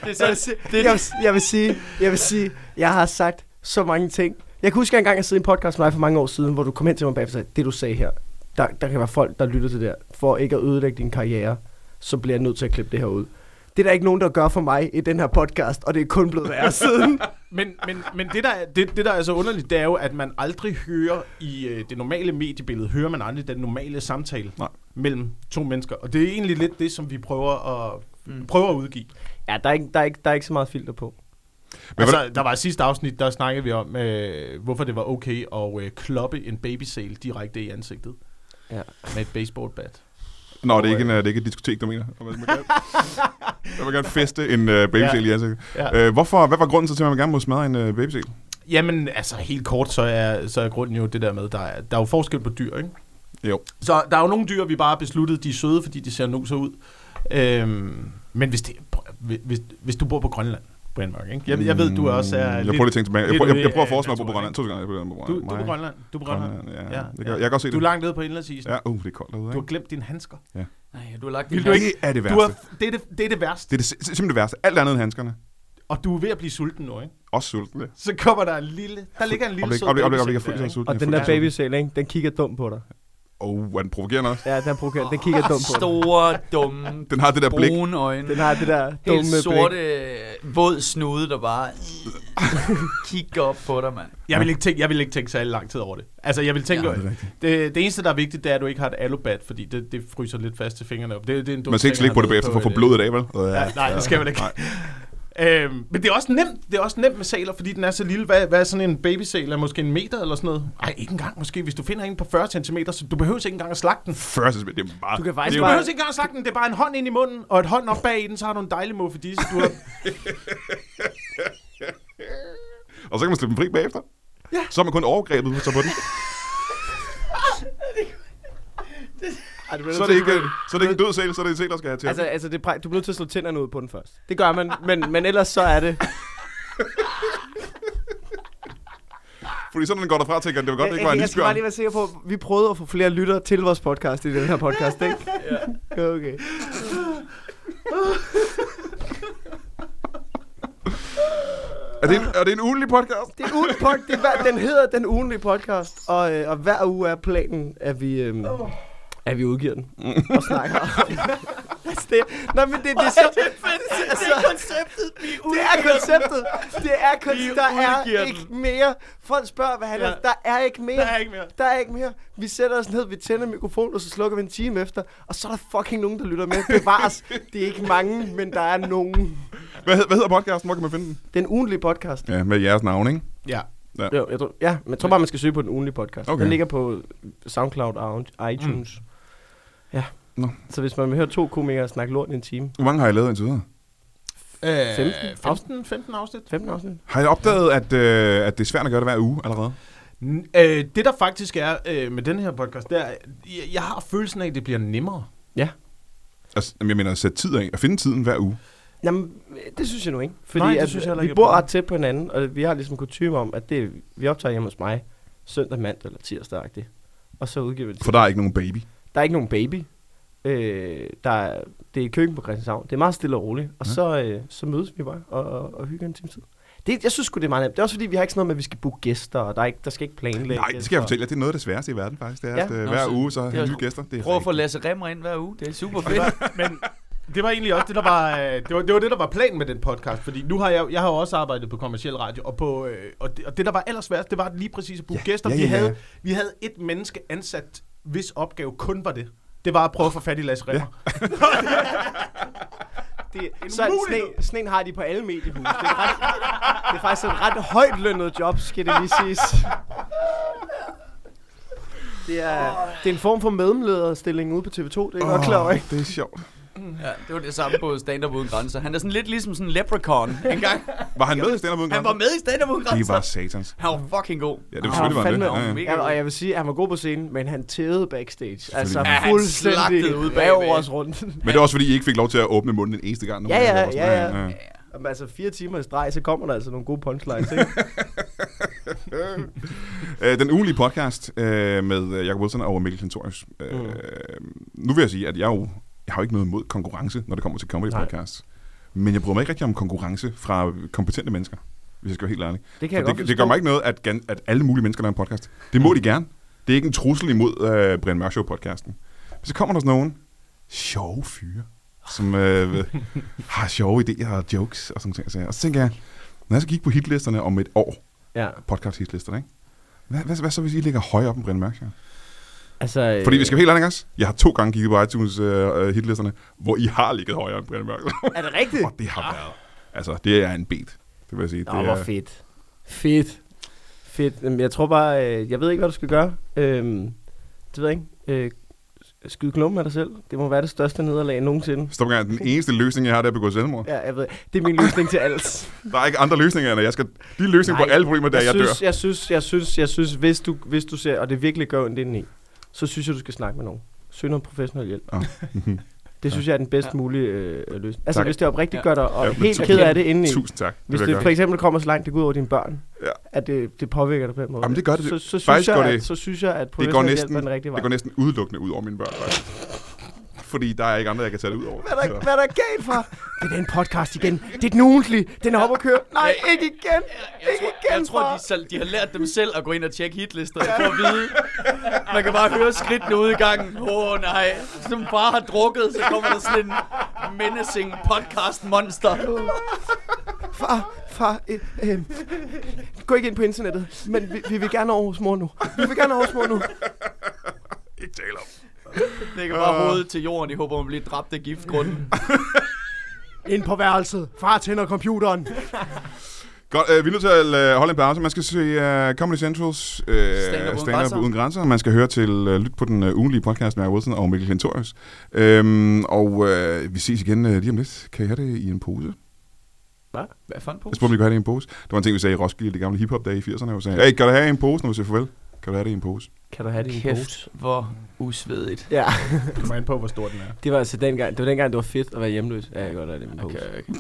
Det vil, sige, jeg, vil, jeg, vil sige, jeg vil sige, jeg har sagt så mange ting. Jeg kan huske, at jeg engang jeg sidder i en podcast med dig for mange år siden, hvor du kom hen til mig bagefter og sagde, det du sagde her, der, der kan være folk, der lytter til det her. For ikke at ødelægge din karriere, så bliver jeg nødt til at klippe det her ud. Det er der ikke nogen, der gør for mig i den her podcast, og det er kun blevet værre siden. Men, men, men det, der, er- det, det, der er så underligt, det er jo, at man aldrig hører i øh, det normale mediebillede, hører man aldrig den normale samtale Nej. mellem to mennesker. Og det er egentlig lidt det, som vi prøver at, mm. prøver at udgive. Ja, der er, ikke, der, er ikke, der er ikke så meget filter på. Men altså, der var i sidste afsnit, der snakkede vi om, øh, hvorfor det var okay at øh, kloppe en babysale direkte i ansigtet. Ja. Med et baseballbat. Nå, det er ikke, en, øh, det er ikke et diskotek, du mener. Man kan, man kan gerne feste en uh, babysæl ja. i ansigtet. Ja. Uh, hvorfor, hvad var grunden så til, at man gerne må smadre en uh, babysæl? Jamen, altså helt kort, så er, så er grunden jo det der med, der er, der er jo forskel på dyr, ikke? Jo. Så der er jo nogle dyr, vi bare har besluttet, de er søde, fordi de ser nuser ud. Øhm, men hvis, det, hvis, hvis du bor på Grønland, Brian Mørk, ikke? Jeg, jeg ved, du også er Mm, Jeg lidt- prøver lige at tænke tilbage. Jeg prøver, jeg, jeg prøver at forestille mig på Grønland. To sekunder. Jeg på Du, du er på. Grønland. Du er på Grønland. Grønland, ja. Ja, Det kan, ja. Jeg kan godt se Du er det. langt nede på indlandsisen. Ja, uh, det er koldt derude, Du har glemt dine handsker. Nej, du har lagt Vil din du hand- ikke- Det er det Du værste. har, det, er det, det er det værste. Det er det, sim- simpelthen det værste. Alt andet end handskerne. Og du er ved at blive sulten nu, ikke? Også sulten. det. Så kommer der en lille... Der ligger en lille sød. Og den der babysæl, ikke? den kigger dumt på dig. Oh, er den provokerende også? Ja, den, provokerer, den kigger dumt på. Store, dumme, Den har det der blik. brune øjne. Den har det der dumme Helt blik. sorte, våd snude, der bare kigger op på dig, mand. Jeg vil, ikke tænke, jeg vil ikke tænke særlig lang tid over det. Altså, jeg vil tænke... Ja, det er det, det, eneste, der er vigtigt, det er, at du ikke har et alubat, fordi det, det fryser lidt fast til fingrene. Det, det er en dum Man skal ikke slikke på det bagefter for at få et, blodet af, vel? Ja, nej, det skal man ikke. Nej. Øhm, men det er også nemt. Det er også nemt med sæler, fordi den er så lille. Hvad, hvad er sådan en babysæl? Er måske en meter eller sådan noget? Nej, ikke engang måske. Hvis du finder en på 40 cm, så du behøver ikke engang at slagte den. Første, det er bare... Du kan det faktisk Du bare- behøver ikke engang at slagte den. Det er bare en hånd ind i munden, og et hånd op bag i den, så har du en dejlig muffedisse. Du har... Og så kan man slippe den fri bagefter. Ja. Så har man kun overgrebet så på den. Ej, bliver Så er det ikke, så er det ikke en død sæl, så er det en sæl, der skal have til. Altså, altså det er, præ- du bliver nødt til at slå tænderne ud på den først. Det gør man, men, men ellers så er det... Fordi sådan den går derfra, tænker jeg, det var godt, det ikke var en jeg skal bare isbjørn. lige være sikker på, at vi prøvede at få flere lyttere til vores podcast i den her podcast, ikke? ja. Okay. Er det, en, er det en ugenlig podcast? Det er ugen pod- det er, hver- den hedder Den Ugenlige Podcast, og, øh, og hver uge er planen, at vi, øh, at vi udgiver den og snakker om altså, det. Nå, men det, det er så... Altså, Det er konceptet, vi det er konceptet. Det er konceptet. Der er ikke mere. Folk spørger, hvad han er. Ja. Der er ikke mere. Der er ikke mere. Der er ikke mere. Vi sætter os ned, vi tænder mikrofonen, og så slukker vi en time efter. Og så er der fucking nogen, der lytter med. Bevares. Det er ikke mange, men der er nogen. Hvad, hvad hedder podcasten? Hvor kan man finde den? Den ugenlige podcast. Ja, med jeres navn, ikke? Ja. Jo, jeg tror, ja, men jeg tror bare, man skal søge på den ugenlige podcast. Okay. Den ligger på SoundCloud og iTunes. Mm. Ja. Nå. Så hvis man vil høre to komikere snakke lort i en time. Hvor mange har I lavet indtil videre? Øh, 15 15, 15 afsnit. 15 afsnit. Har I opdaget, at, øh, at det er svært at gøre det hver uge allerede? Øh, det der faktisk er øh, med den her podcast, det er, jeg, jeg har følelsen af, at det bliver nemmere. Altså, jeg mener at sætte tid af, at finde tiden hver uge. Jamen, det synes jeg nu ikke. Fordi Nej, det at, synes jeg heller vi ikke, bor jeg ret tæt på hinanden, og vi har ligesom kutume om, at det, vi optager hjemme hos mig søndag, mandag eller tirsdag -agtigt. Og så udgiver vi det. For der er ikke nogen baby. Der er ikke nogen baby. Øh, der er, det er køkken på Christianshavn. Det er meget stille og roligt. Og Ja. så, øh, så mødes vi bare og, og, og hygger en time tid. Det, jeg synes sgu, det er meget nemt. Det er også fordi, vi har ikke sådan noget med, at vi skal booke gæster, og der, er ikke, der skal ikke planlægges. Nej, det skal jeg fortælle jer. Det er noget af det sværeste i verden, faktisk. Det er, Ja. at øh, Nå, hver uge, så har er nye gæster. Det er Prøv at få. Lasse Remmer ind hver uge. Det er super fedt. var, men det var egentlig også det, der var, øh, det var, det var det, der var planen med den podcast. Fordi nu har jeg, jeg har jo også arbejdet på kommersiel radio, og, på, øh, og, det, og det, der var allersværest, det var lige præcis at booke Ja, gæster. ja, vi, ja, ja. havde, vi havde et menneske ansat, hvis opgave kun var det. Det var at prøve at få fat i Lasse Remmer. Det, En så umulighed. sådan, en, sådan en har de på alle mediehuse. Det er, ret, det er faktisk et ret højt lønnet job, skal det lige siges. Det er, det er en form for mellemlederstilling ude på TV2, det er jeg godt klar over, ikke? Det er sjovt. Ja, det var det samme på Stand Up Uden Grænser. Han er sådan lidt ligesom sådan en leprechaun engang. Var han med i Stand Up Uden Han var med i Stand Up Uden Det Grænser. var satans. Han var fucking god. Ja, det var selvfølgelig var han fandme- det. Ja, ja. Ja, og jeg vil sige, at han var god på scenen, men han tævede backstage. Altså Ja, han fuldstændig rev bagved. os rundt. Men det er også fordi, I ikke fik lov til at åbne munden en eneste gang. Ja, ja, jer. ja, ja. Jamen, altså fire timer i streg, så kommer der altså nogle gode punchlines, ikke? Øh, Den ugenlige podcast øh, med Jacob Wilson og Mikkel Klintorius. Øh, Mm. Nu vil jeg sige, at jeg jo jeg har jo ikke noget imod konkurrence, når det kommer til comedy Nej. podcasts. Men jeg bryder mig ikke rigtig om konkurrence fra kompetente mennesker, hvis jeg skal være helt ærlig. Det kan jeg det, det gør mig ikke noget, at, at alle mulige mennesker laver en podcast. Det må de gerne. Det er ikke en trussel imod øh, Brian Mørk Show-podcasten. Men så kommer der sådan nogen sjove fyre, som øh, har sjove idéer og jokes og sådan ting. Og så tænker jeg, når jeg så kigge på hitlisterne om et år, Ja, podcast-hitlisterne, ikke? Hvad, hvad, hvad så, hvis I ligger højere op end Brian Mørk Show? Altså... Fordi vi skal være helt ærlige, også. Jeg har to gange kigget på iTunes uh, hitlisterne, hvor I har ligget højere end Brian Mørk. Er det rigtigt? og det har været. Altså, det er en beat. Det vil jeg sige. Nå, det hvor er, fedt. Fedt. Fedt. Jamen, jeg tror bare, øh, jeg ved ikke, hvad du skal gøre. Øhm, det ved jeg ikke. Øh, skyde klumpen af dig selv. Det må være det største nederlag nogensinde. Stop gang. Den eneste løsning, jeg har, det er at begå selvmord. Ja, jeg ved. Det er min løsning til alt. Der er ikke andre løsninger, end jeg skal... De løsning på alle problemer, der jeg, jeg, jeg synes, dør. jeg synes, jeg synes, jeg synes, hvis du, hvis du ser, og det virkelig gør ondt indeni, så synes jeg, du skal snakke med nogen. Søg noget professionel hjælp. Ah. Det synes jeg er den bedst Ja. mulige øh, løsning. Altså, Tak. hvis det oprigtigt Ja. gør dig og Ja, helt ked af det indeni. Tusind tak. Hvis vil det for eksempel kommer så langt, det går ud over dine børn, Ja. at det, det påvirker dig på den måde. Jamen, det gør det. Så, så, synes, jeg, går at, det- så synes jeg, at det går professionel hjælp næsten, er den rigtige vej. det går næsten udelukkende ud over mine børn, faktisk. Fordi der er ikke andre, jeg kan tage det ud over. Hvad er, der, hvad er der galt for? Det er den podcast igen. Det er den ugentlige. Den er oppe at køre. Nej, ikke igen. Jeg Ikke tror, igen, jeg tror far. de, selv, de har lært dem selv at gå ind og tjekke hitlister for at vide. Man kan bare høre skridtene ude i gangen. Åh oh, nej. Som bare har drukket, så kommer der sådan en menacing podcast monster. Far, far, øh, øh, gå ikke ind på internettet. Men vi, vi vil gerne over hos mor nu. Vi vil gerne over hos mor nu. Ikke tale om. Lægger bare hovedet til jorden i håber om at blive dræbt af giftgrunden. Ind på værelset. Far tænder computeren. Godt, øh, vi er nødt til at øh, holde en pause. Man skal se øh, Comedy Centrals øh, Stand-up uden uden grænser. Man skal høre til øh, lyt på den øh, ugenlige podcast med Wilson og Mikkel Klintorius. Øhm, og øh, vi ses igen øh, lige om lidt. Kan I have det i en pose? Hvad for en Jeg pose? spurgte, om I kunne have det i en pose. Det var en ting, vi sagde i Roskilde, de gamle hiphop-dage i 80'erne. hvor vi sagde, hey, kan du have en pose, når vi siger farvel? Kan du have det i en pose? Kan du have det i en pose? Kæft, hvor usvedigt. Ja, Det kommer an på, hvor stor den er. det var altså dengang, det var dengang, det var fedt at være hjemløs. Ja, jeg kan godt have det i en pose. Okay, okay.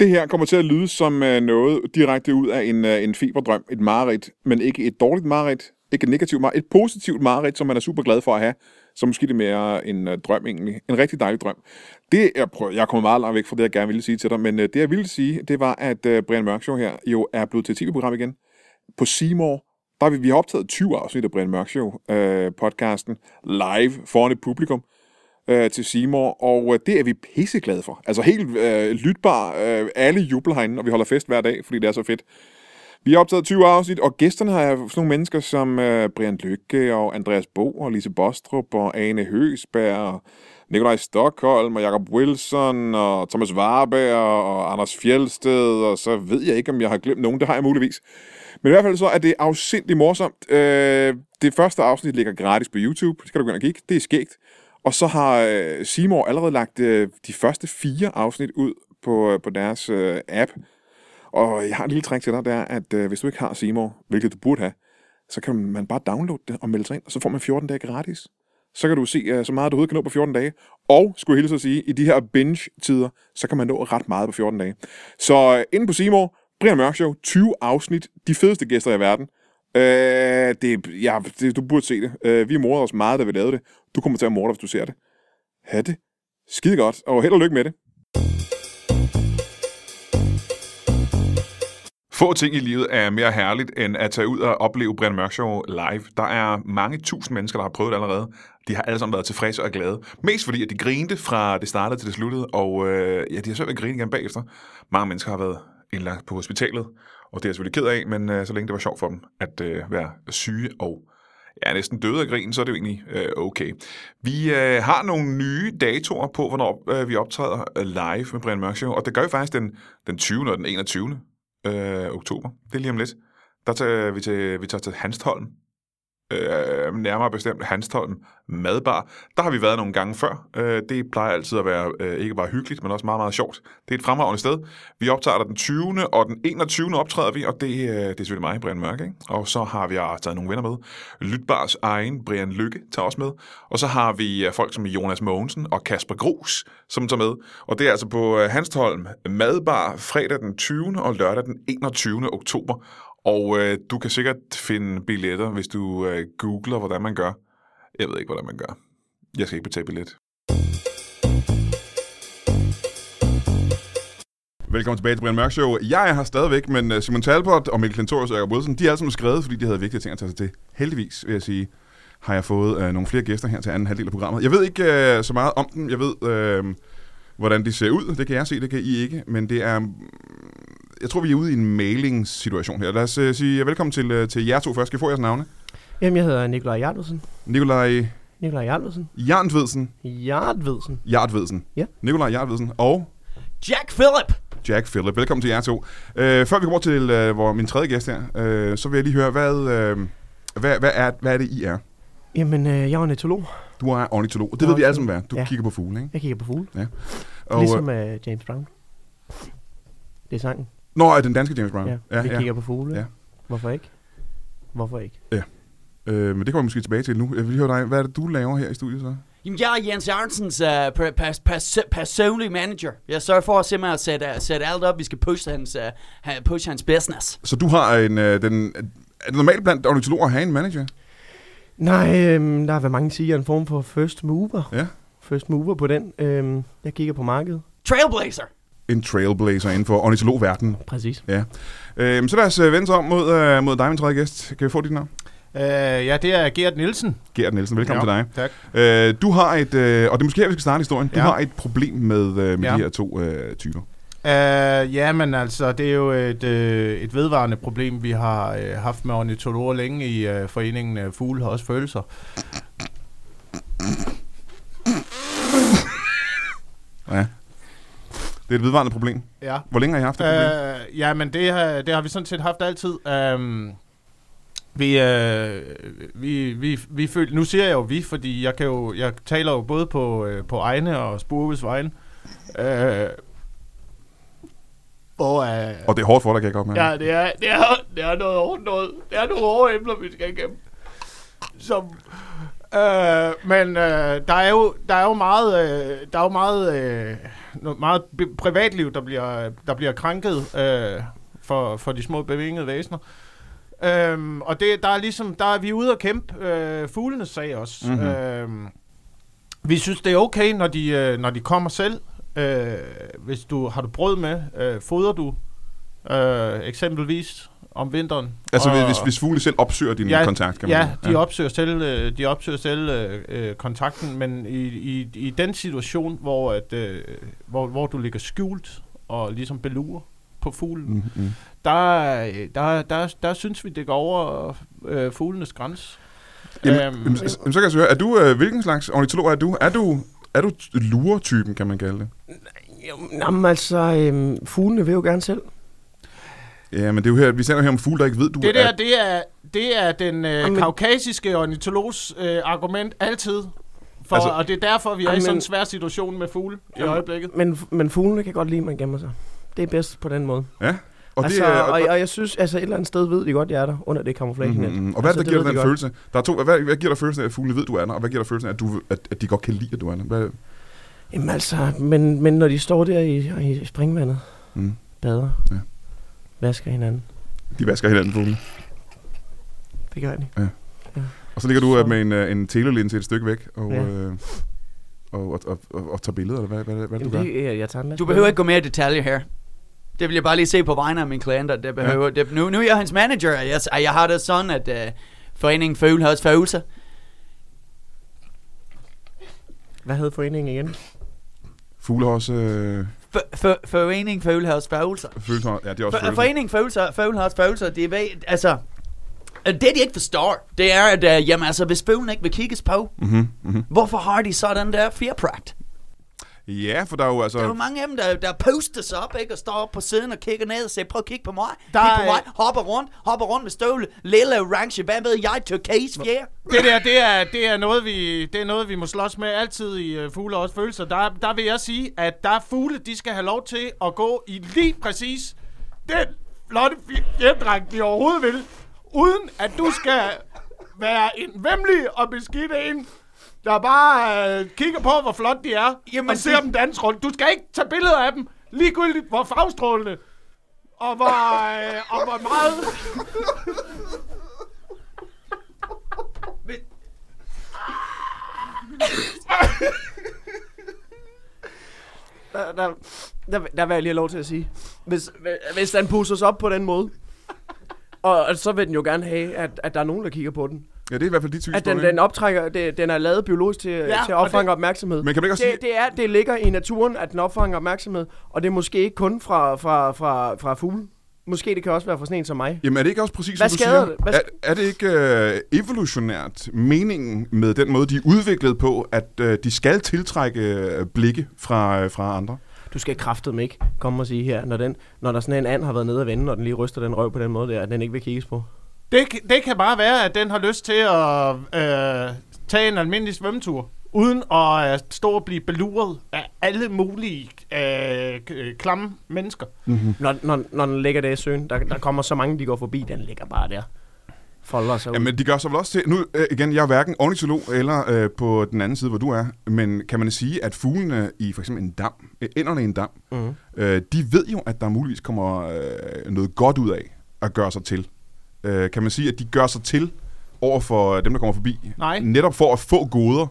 Det her kommer til at lyde som øh, noget direkte ud af en, øh, en feberdrøm, et mareridt, men ikke et dårligt mareridt, ikke et negativt mareridt, et positivt mareridt, som man er super glad for at have, så måske det er mere en øh, drøm egentlig, en rigtig dejlig drøm. Det, jeg, prøver, jeg kommer meget langt væk fra det, jeg gerne ville sige til dig, men øh, det jeg ville sige, det var, at øh, Brian Mørk Show her jo er blevet til et tv-program igen. På Seymour, der har vi, vi har optaget 20 afsnit af Brian Mørk Show øh, podcasten live foran et publikum øh, til Seymour, og øh, det er vi pisseglade for. Altså helt øh, lytbar, øh, alle jubler herinde, og vi holder fest hver dag, fordi det er så fedt. Vi har optaget 20 afsnit, og gæsterne har sådan nogle mennesker som øh, Brian Lykke og Andreas Bo og Lise Bostrup og Ane Høsberg og Nikolaj Stockholm og Jakob Wilson og Thomas Warberg og Anders Fjeldsted, og så ved jeg ikke, om jeg har glemt nogen. Det har jeg muligvis. Men i hvert fald så er det afsindelig morsomt. Øh, det første afsnit ligger gratis på YouTube. Det kan du gå ind og kigge. Det er skægt. Og så har øh, Seymour allerede lagt øh, de første fire afsnit ud på, øh, på deres øh, app. Og jeg har en lille trick til dig, det er, at øh, hvis du ikke har Seymour, hvilket du burde have, så kan man bare downloade det og melde sig ind, og så får man 14 dage gratis. Så kan du se øh, så meget, du overhovedet kan nå på 14 dage. Og, skulle jeg hilse at sige, i de her binge-tider, så kan man nå ret meget på 14 dage. Så øh, inde på Seymour, Brian Mørk Show, 20 afsnit, de fedeste gæster i verden. Øh, det, ja, det, du burde se det. Øh, vi morder os meget, da vi lavede det. Du kommer til at morde dig, hvis du ser det. Ha' det. Skide godt, og held og lykke med det. Få ting i livet er mere herligt, end at tage ud og opleve Brian Mørk Show live. Der er mange tusind mennesker, der har prøvet det allerede. De har alle sammen været tilfredse og glade. Mest fordi, at de grinte fra det startede til det sluttede, og øh, ja, de har selv ved grine igen bagefter. Mange mennesker har været indlagt på hospitalet, og det er jeg selvfølgelig ked af, men øh, så længe det var sjovt for dem at øh, være syge og ja, næsten døde af grin, så er det jo egentlig øh, okay. Vi øh, har nogle nye datoer på, hvornår øh, vi optræder øh, live med Brian Mørk Show, og det gør vi faktisk den, den 20. og den 21. Øh, oktober. Det er lige om lidt. Der tager vi, til, vi tager til Hanstholm. Øh, nærmere bestemt Hanstholm Madbar. Der har vi været nogle gange før. Øh, det plejer altid at være øh, ikke bare hyggeligt, men også meget, meget sjovt. Det er et fremragende sted. Vi optager der den 20. og den 21. optræder vi, og det, øh, det er selvfølgelig mig, Brian Mørk. Ikke? Og så har vi uh, taget nogle venner med. Lytbars egen Brian Lykke tager også med. Og så har vi øh, folk som Jonas Mogensen og Kasper Grus, som tager med. Og det er altså på uh, Hanstholm Madbar fredag den 20. og lørdag den 21. oktober. Og øh, du kan sikkert finde billetter, hvis du øh, googler, hvordan man gør. Jeg ved ikke, hvordan man gør. Jeg skal ikke betale billet. Velkommen tilbage til Brian Mørk Show. Jeg er her stadigvæk, men øh, Simon Talbot og Mikkel Klintorius og Jacob Wilson, de er alle sammen skrevet, fordi de havde vigtige ting at tage sig til. Heldigvis, vil jeg sige, har jeg fået øh, nogle flere gæster her til anden halvdel af programmet. Jeg ved ikke øh, så meget om dem. Jeg ved, øh, hvordan de ser ud. Det kan jeg se, det kan I ikke. Men det er... Jeg tror, vi er ude i en mailingssituation her. Lad os uh, sige velkommen til, uh, til jer to først. Skal I få jeres navne? Jamen, jeg hedder Nikolaj Jarlvedsen. Nikolaj Nikolaj Jarlvedsen. Jarnvedsen. Jarlvedsen. Jartvedsen. Ja. Nikolaj Jartvedsen og Jack Phillip! Jack Phillip. Velkommen til jer to. Uh, før vi kommer over til uh, hvor min tredje gæst her, uh, så vil jeg lige høre, hvad, uh, hvad, hvad, er, hvad er det, I er? Jamen, øh, jeg er ornitolog. Du er ornitolog. Det Jeg ved vi alle sammen, hvad. Du Ja. kigger på fugle, ikke? Jeg kigger på fugle. Og, ligesom øh, øh, James Brown. Det er sangen. Nå, er den danske James Brown? Ja, ja, vi ja. kigger på fugle. Ja. Hvorfor ikke? Hvorfor ikke? Øh, men det kommer vi måske tilbage til nu. Jeg vil lige høre dig. Hvad er det, du laver her i studiet så? Jamen, jeg er Jens Jørgensens uh, per, pers, pers, personlige manager. Jeg sørger for at simpelthen at sætte, sætte alt op. Vi skal pushe hans, uh, ha- push hans business. Så du har en... Øh, den, er det normalt blandt ornitologer at have en manager? Nej, øhm, der har været mange siger en form for first mover. Ja. First mover på den. Øhm, jeg kigger på markedet. Trailblazer! En trailblazer inden for ornitologverdenen. Præcis. Øh, så lad os øh, vende os om mod, øh, mod dig, min tredje gæst. Kan vi få dit navn? Øh, ja, det er Gert Nielsen. Gert Nielsen, velkommen ja, til dig. Tak. Øh, du har et, øh, og det er måske her, vi skal starte historien, du Ja. har et problem med, øh, med Ja. de her to øh, typer. Uh, ja, men altså, det er jo et, øh, et vedvarende problem, vi har øh, haft med ornitologer længe i øh, foreningen øh, Fugle har også følelser. Ja. Det er et vedvarende problem. Ja. Hvor længe har I haft det problem? Uh, ja, men det har, det har vi sådan set haft altid. Um, vi, uh, vi, vi, vi føl, nu siger jeg jo vi, fordi jeg, kan jo, jeg taler jo både på, uh, på egne og Spurves vegne. Uh, og, uh, Og det er hårdt for dig, kan jeg godt mærke. Ja, det er, det er, det er noget hårdt noget. Det er nogle hårde emner, vi skal igennem. Som, øh, men øh, der er jo der er jo meget øh, der er jo meget øh, noget meget privatliv der bliver der bliver krænket øh, for for de små bevingede væsener. Øhm, og det, der er ligesom, der er vi ude at kæmpe øh, fuglenes sag også. Mhm. Mm-hmm. Øhm, vi synes, det er okay, når de, øh, når de kommer selv. Øh, hvis du har du brød med, øh, fodrer du øh, eksempelvis om vinteren. Altså, Og- hvis, hvis fugle selv opsøger din Ja, kontakt, kan man Ja, de opsøger selv, øh, de opsøger selv øh, øh, kontakten, men i, i, i den situation, hvor, at, øh, hvor, hvor du ligger skjult og ligesom belurer på fuglen, mm. Mm, mm. der, øh, der, der, der synes vi, det går over øh, fuglenes grænse. Jamen, Øhm, jamen, så, kan jeg så høre, er du, øh, hvilken slags ornitolog er du? Er du, er du luretypen, kan man kalde det? Jamen altså, øhm, fuglene vil jo gerne selv. Ja, men det er jo her, vi sender her om fugle, der ikke ved, du Det der, er... det er, det er den øh, Jamen- kaukasiske ornitologs øh, argument altid. For, Altså- altså, og det er derfor, vi er i Jamen- sådan en svær situation med fugle i øjeblikket. Men, men fuglene kan godt lide, at man gemmer sig. Det er bedst på den måde. Ja, og altså, det er... og, og jeg synes, altså et eller andet sted ved de godt, jeg er der, under det camouflage net. Mm, mm, og hvad er det, der Altså, giver dig de den godt. følelse? Der er to, hvad, hvad giver dig følelsen af, at fuglene ved, du er der, og hvad giver dig følelsen af, at, du, at, at de godt kan lide, at du er der? Hvad, Jamen altså, men, men når de står der i, i springvandet, mm, bader, Ja. Vasker hinanden. de vasker hinanden, fugle. Det gør de. Og så ligger du Så- øh, med en, øh, en telelinse et stykke væk, og, Ja. øh, og, og, og, og, og tager billeder, eller hvad, hvad, hvad, hvad du gør? Jamen, det, jeg, jeg tager en Du behøver ikke gå mere i detaljer her. Det vil jeg bare lige se på vegne af mine klienter. Det behøver, ja. det, nu, nu er jeg hans manager, og jeg, og jeg har det sådan, at uh, foreningen Føle har også følelser. Hvad hed foreningen igen? Fugle har også øh, For, for, foreningen Føle har også følelser. følelser. Ja, det er også For, følelser. foreningen Følelser, Føle har også følelser. Det er, hvad- altså, øh, det de ikke forstår, det er, at uh, jamen, altså, hvis følen ikke vil kigges på, Mm-hmm, mm-hmm. hvorfor har de så den der fjerpragt? Ja, for der er jo altså... Der er jo mange af dem, der, der poster sig op, ikke? Og står op på siden og kigger ned og siger, prøv at kigge på mig. Der Kig på mig. Hopper rundt. Hopper rundt med støvle. Lille orange. Hvad ved jeg? Turquoise fjer. Det der, det er, det er, noget, vi, det er noget, vi må slås med altid i uh, Fugle og også følelser. Der, der vil jeg sige, at der er fugle, de skal have lov til at gå i lige præcis den flotte fjerdragt, de overhovedet vil, uden at du skal være en vemmelig og beskidt en, der bare uh, kigger på, hvor flot de er, Jamen, og ser det- dem danse rundt. Du skal ikke tage billeder af dem, ligegyldigt hvor farvestrålende, og hvor, uh, og hvor meget... Der, der, der, der vil jeg lige have lov til at sige. Hvis, hvis den pusser sig op på den måde, og, og så vil den jo gerne have, at, at der er nogen, der kigger på den. Ja, det er i hvert fald dit At den, synspunkt. den optrækker, det, den er lavet biologisk til, ja, til at opfange opmærksomhed. Men kan man ikke også det, sige... det, er, det ligger i naturen, at den opfanger opmærksomhed, og det er måske ikke kun fra, fra, fra, fra fugle. Måske det kan også være fra sådan en som mig. Jamen er det ikke også præcis, Hvad som du siger? det? Hvad Er, er det ikke øh, evolutionært meningen med den måde, de er udviklet på, at øh, de skal tiltrække øh, blikke fra, øh, fra andre? Du skal kraftedeme ikke komme og sige her, når, den, når der sådan en and har været nede og vende, og den lige ryster den røv på den måde der, at den ikke vil kigges på. Det, kan- det kan bare være, at den har lyst til at øh, tage en almindelig svømmetur, uden at øh, stå og blive beluret af alle mulige øh, k- klamme mennesker. Når, når, når den ligger der i søen, der, der kommer så mange, de går forbi, den ligger bare der. Folder sig ud. Jamen, de gør sig vel også til... Nu, øh, igen, jeg er hverken ornitolog eller øh, på den anden side, hvor du er, men kan man sige, at fuglene i for eksempel en dam, øh, ænderne i en dam, Mhm. øh, de ved jo, at der muligvis kommer øh, noget godt ud af at gøre sig til. Øh, kan man sige, at de gør sig til over for dem, der kommer forbi? Nej. Netop for at få goder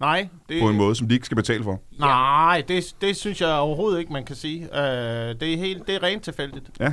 Nej, det, på en måde, som de ikke skal betale for. nej det, det synes jeg overhovedet ikke, man kan sige. Øh, det, er helt, det er rent tilfældigt. Ja. Det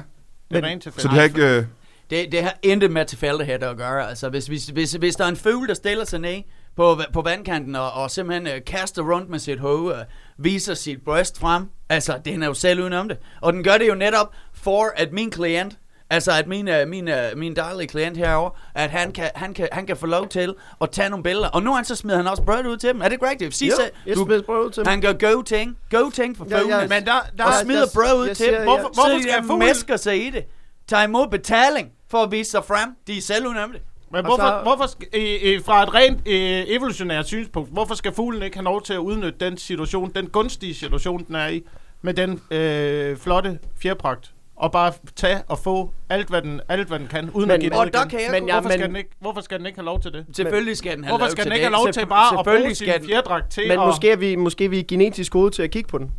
er Men- rent Så tilfældigt. det har ikke... Øh, Det, det har intet med tilfældighed at gøre. Altså, hvis, hvis, hvis, hvis der er en fugl, der stiller sig ned på, på vandkanten og, og simpelthen øh, kaster rundt med sit hoved og viser sit bryst frem, altså, det er jo selv uden om det. Og den gør det jo netop for, at min klient, altså at min, øh, min, øh, min daglige klient herovre, at han kan, han, kan, han kan få lov til at tage nogle billeder. Og nu han så smider han også brød ud til dem. Er det ikke rigtigt? Sig jo, jeg du, smider brød ud til dem. han gør go ting. Go ting for Ja, ja. Men der, der, og jeg- smider jeg- brød ud jeg til siger, dem. ja. Hvorfor- hvorfor så skal de fuglen- mesker sig i det. Tager imod betaling for at vise sig frem. De er selv det. Men hvorfor, så- hvorfor skal, øh, øh, fra et rent øh, evolutionært synspunkt, hvorfor skal fuglen ikke have lov til at udnytte den situation, den gunstige situation, den er i, med den øh, flotte fjerpragt, og bare tage og få alt, hvad den, alt, hvad den kan, uden Men- at give Og noget der igen? kan jeg Men ja, Hvorfor, skal men- den ikke, hvorfor skal den ikke have lov til det? Selvfølgelig skal den have Hvorfor lov skal til den ikke have lov til bare at bruge Selvfølgelig sin skal den- fjerdragt til Men at... måske er, vi, måske er vi genetisk gode til at kigge på den,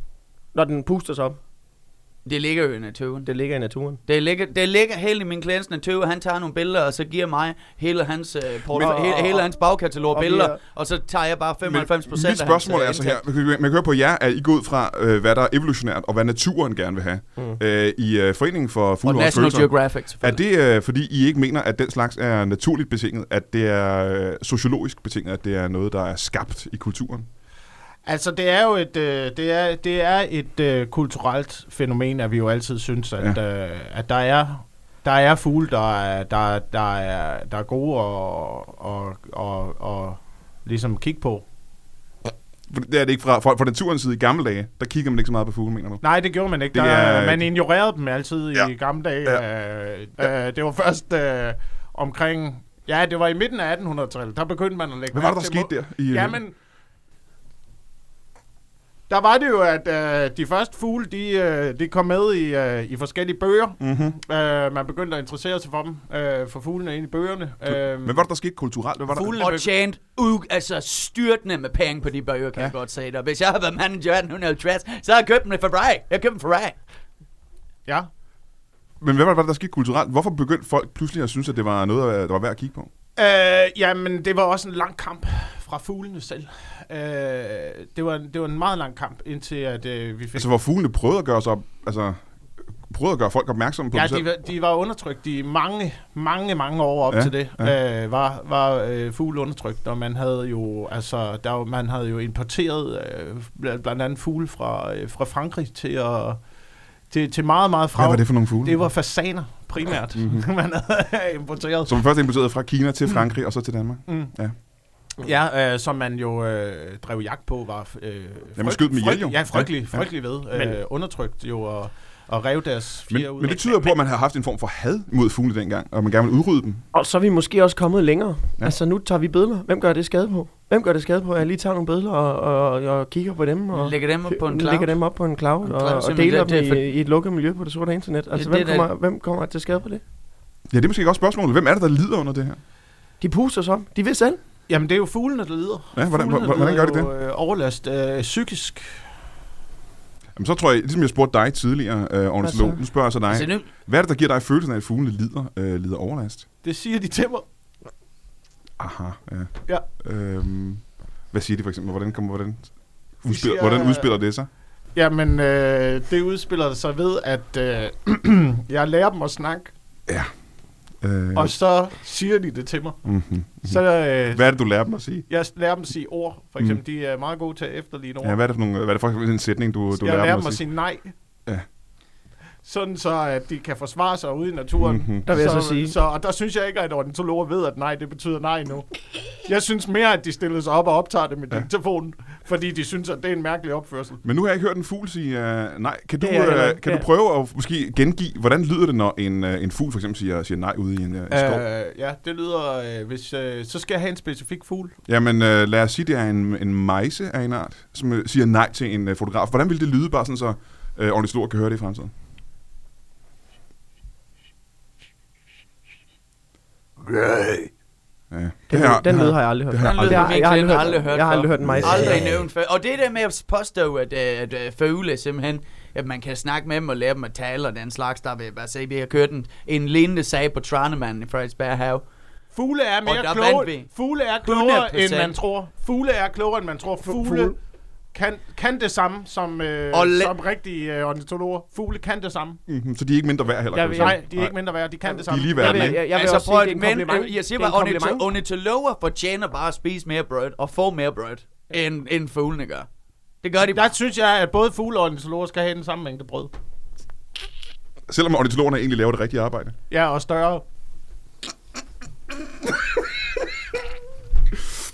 når den puster sig op. Det ligger jo i naturen. Det ligger i naturen. Det ligger, det ligger helt i min klients natur, han tager nogle billeder, og så giver mig hele hans, øh, port- Men- hele, hele hans bagkatalog og af billeder, er- og så tager jeg bare 95 Men procent mit spørgsmål er så her, man kan, høre på jer, at I går ud fra, øh, hvad der er evolutionært, og hvad naturen gerne vil have. Mm. Øh, I øh, Foreningen for Og Fugle og National Følelser. Geographic, Er det øh, fordi, I ikke mener, at den slags er naturligt betinget, at det er øh, sociologisk betinget, at det er noget, der er skabt i kulturen? Altså, det er jo et, øh, det er, det er et øh, kulturelt fænomen, at vi jo altid synes, at, ja. øh, at der er der er fugle, der er, der, der er, der er gode og, og, og, og ligesom kigge på. Det er det ikke fra, fra, fra naturens side i gamle dage. Der kigger man ikke så meget på fugle, mener du? Nej, det gjorde man ikke. Det Der, er- man ignorerede dem altid Ja. i gamle dage. Ja. Øh, det var først øh, omkring... Ja, det var i midten af 1800-tallet. Der begyndte man at lægge Hvad var det, der skete der? I, øh, Jamen, der var det jo, at øh, de første fugle, de, øh, de kom med i, øh, i forskellige bøger. Mm-hmm. Øh, man begyndte at interessere sig for dem, øh, for fuglene ind i bøgerne. Øh, Men hvad var det, der skete kulturelt? Hvad var der? Fuglene Og begy- tjent u- altså styrtende med penge på de bøger, kan ja. jeg godt sige dig. Hvis jeg havde været manager i 1850, så havde jeg købt dem for Ferrari. Jeg købte dem for Ferrari. Ja. Men hvad var det, der skete kulturelt? Hvorfor begyndte folk pludselig at synes, at det var noget, der var værd at kigge på? Øh, jamen, det var også en lang kamp fra fuglene selv. Øh, det, var, det var en meget lang kamp, indtil at øh, vi fik... Altså, hvor fuglene prøvede at gøre sig op, altså, prøvede at gøre folk opmærksomme på Ja, det selv. de, de var undertrykt i mange, mange, mange år op Ja, ja, til det. Ja. Øh, var var øh, fugle undertrykt, og man havde jo altså der var, man havde jo importeret øh, bl- blandt andet fugle fra øh, fra Frankrig til at til, til meget meget fra. Hvad var det for nogle fugle? Det var fasaner primært, mm-hmm. man havde importeret. Som først importeret fra Kina til Frankrig og så til Danmark. Mm. Ja. Ja, øh, som man jo øh, drev jagt på, var øh, Jamen, skød dem ihjel, jo. Ja, frygtelig, Ja, frygtelig ved. Øh, undertrykt jo, og, og rev deres fjer ud. Men, men det tyder på, at man har haft en form for had mod fugle dengang, og man gerne vil udrydde dem. Og så er vi måske også kommet længere. Ja. Altså, nu tager vi billeder. Hvem gør det skade på? Hvem gør det skade på? Jeg lige tager nogle billeder og, og, og kigger på dem. Og Lægger dem op på en cloud. Lægger dem op på en cloud, En og, cloud, og simpelthen. deler Det- det dem for- i, i et lukket miljø på det sorte internet. Altså, Det- hvem, det er kommer, hvem kommer til skade på det? Ja, det er måske også spørgsmålet. Hvem er det, der lider under det her? De puster sig om. De ved selv. Jamen, det er jo fuglene, der lider. Ja, hvordan- Fuglene hvordan gør de lider Jo, øh, overlast øh, psykisk. Jamen, så tror jeg, ligesom jeg spurgte dig tidligere, øh, ornitolog, så? nu spørger jeg så dig. Altså, nu, Hvad er det, der giver dig følelsen af, at fuglene lider, øh, lider overlast? Det siger de til mig. Aha, ja. Ja. Øhm, hvad siger de for eksempel? Hvordan, kommer, hvordan, udspiller, siger- hvordan udspiller det sig? Jamen, øh, det udspiller sig ved, at øh, jeg lærer dem at snakke, Øh, og så siger de det til mig. mm-hmm. Så øh, Hvad er det, du lærer dem at sige? jeg lærer dem at sige ord, for eksempel. De er meget gode til at efterligne ord. Ja, hvad er det for, nogle, hvad er det for en sætning, du, du jeg lærer, lærer dem at sige? sige nej. Ja. Sådan så, at de kan forsvare sig ude i naturen. Mhm. Der vil jeg så sige- Så, og der synes jeg ikke, at ornitologer ved, at nej, det betyder nej nu. Jeg synes mere, at de stiller sig op og optager det med Ja. ja. telefonen, fordi de synes, at det er en mærkelig opførsel. Men nu har jeg ikke hørt en fugl sige uh, nej. Kan du, er jeg heller uh, kan Det du prøve at måske gengive, hvordan lyder det, når en, uh, en fugl for eksempel siger, siger nej ude i en uh, skov? Øh, ja, det lyder, øh, hvis, øh, så skal jeg have en specifik fugl. Jamen, uh, lad os sige, det er en, en mejse af en art, som uh, siger nej til en uh, fotograf. Hvordan vil det lyde, bare sådan så uh, ornitologer kan høre det i fremtiden? Ja. Den, Det her- den det lyd har jeg aldrig hørt. det har- Den lyd jeg ikke aldrig aldrig hørt- jeg har aldrig hørt. Aldrig nævnt før. Og det der med at påstå, at, øh, at, at fugle simpelthen, at man kan snakke med dem og lære dem at tale og den slags, der vil jeg bare sige, vi har kørt en, en lignende sag på Tranemann i Frederiksberg Have. Fugle er mere kloge, vi. fugle er klogere 100%. end man tror. Fugle er klogere end man tror. Fugle fugle. Kan, kan det samme som, øh, Og la- som rigtige øh, ornitologer. Fugle kan det samme. Mhm, Så de er ikke mindre værd heller, Jeg vil-. Nej, de er ikke mindre værd. De kan det De samme. er lige Jeg værd, vil, ikke? jeg, jeg vil altså, også prøv sige, at- det er en men, kompliment. jeg siger er bare, en ornito- kompliment. ornitologer fortjener bare at spise mere brød og få mere brød, end, end fuglene gør. Det gør de Der synes jeg, at både fugle og ornitologer skal have den samme mængde brød. Selvom ornitologerne egentlig laver det rigtige arbejde. Ja, og større.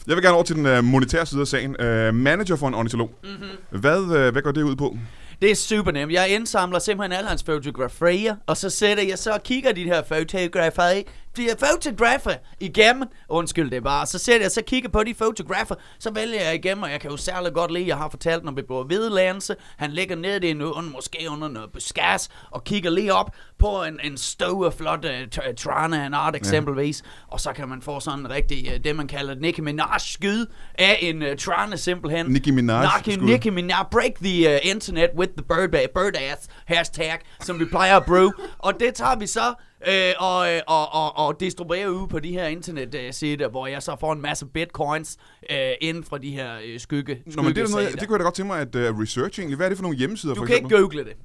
Jeg vil gerne over til den uh, monetære side af sagen. Uh, manager for en ornitolog. Mm-hmm. Hvad, uh, hvad går det ud på? Det er super nemt. Jeg indsamler simpelthen alle hans fotografier, og så sætter jeg så og kigger de her fotografier, de her fotografer igennem. Undskyld, det bare. Så sætter jeg så kigger på de fotografer, så vælger jeg igennem, og jeg kan jo særlig godt lide, jeg har fortalt, når vi bor Hvidelandse, han ligger nede i en under, måske under noget buskærs, og kigger lige op på en, en stor, flot uh, trane af en art eksempelvis, og så kan man få sådan en rigtig, uh, det man kalder Nicki Minaj skyd af en uh, trane simpelthen. Nicki Minaj Nicki. Nicki Minaj, break the uh, internet with the bird, bird ass hashtag, som vi plejer at bruge. og det tager vi så øh, og, øh, og, og, og distribuerer ud på de her internet-sider, hvor jeg så får en masse bitcoins øh, inden fra de her øh, skygge, Nå, men det, er noget, det kunne jeg da godt tænke mig at uh, research egentlig. Hvad er det for nogle hjemmesider, Du for kan eksempel? ikke google det.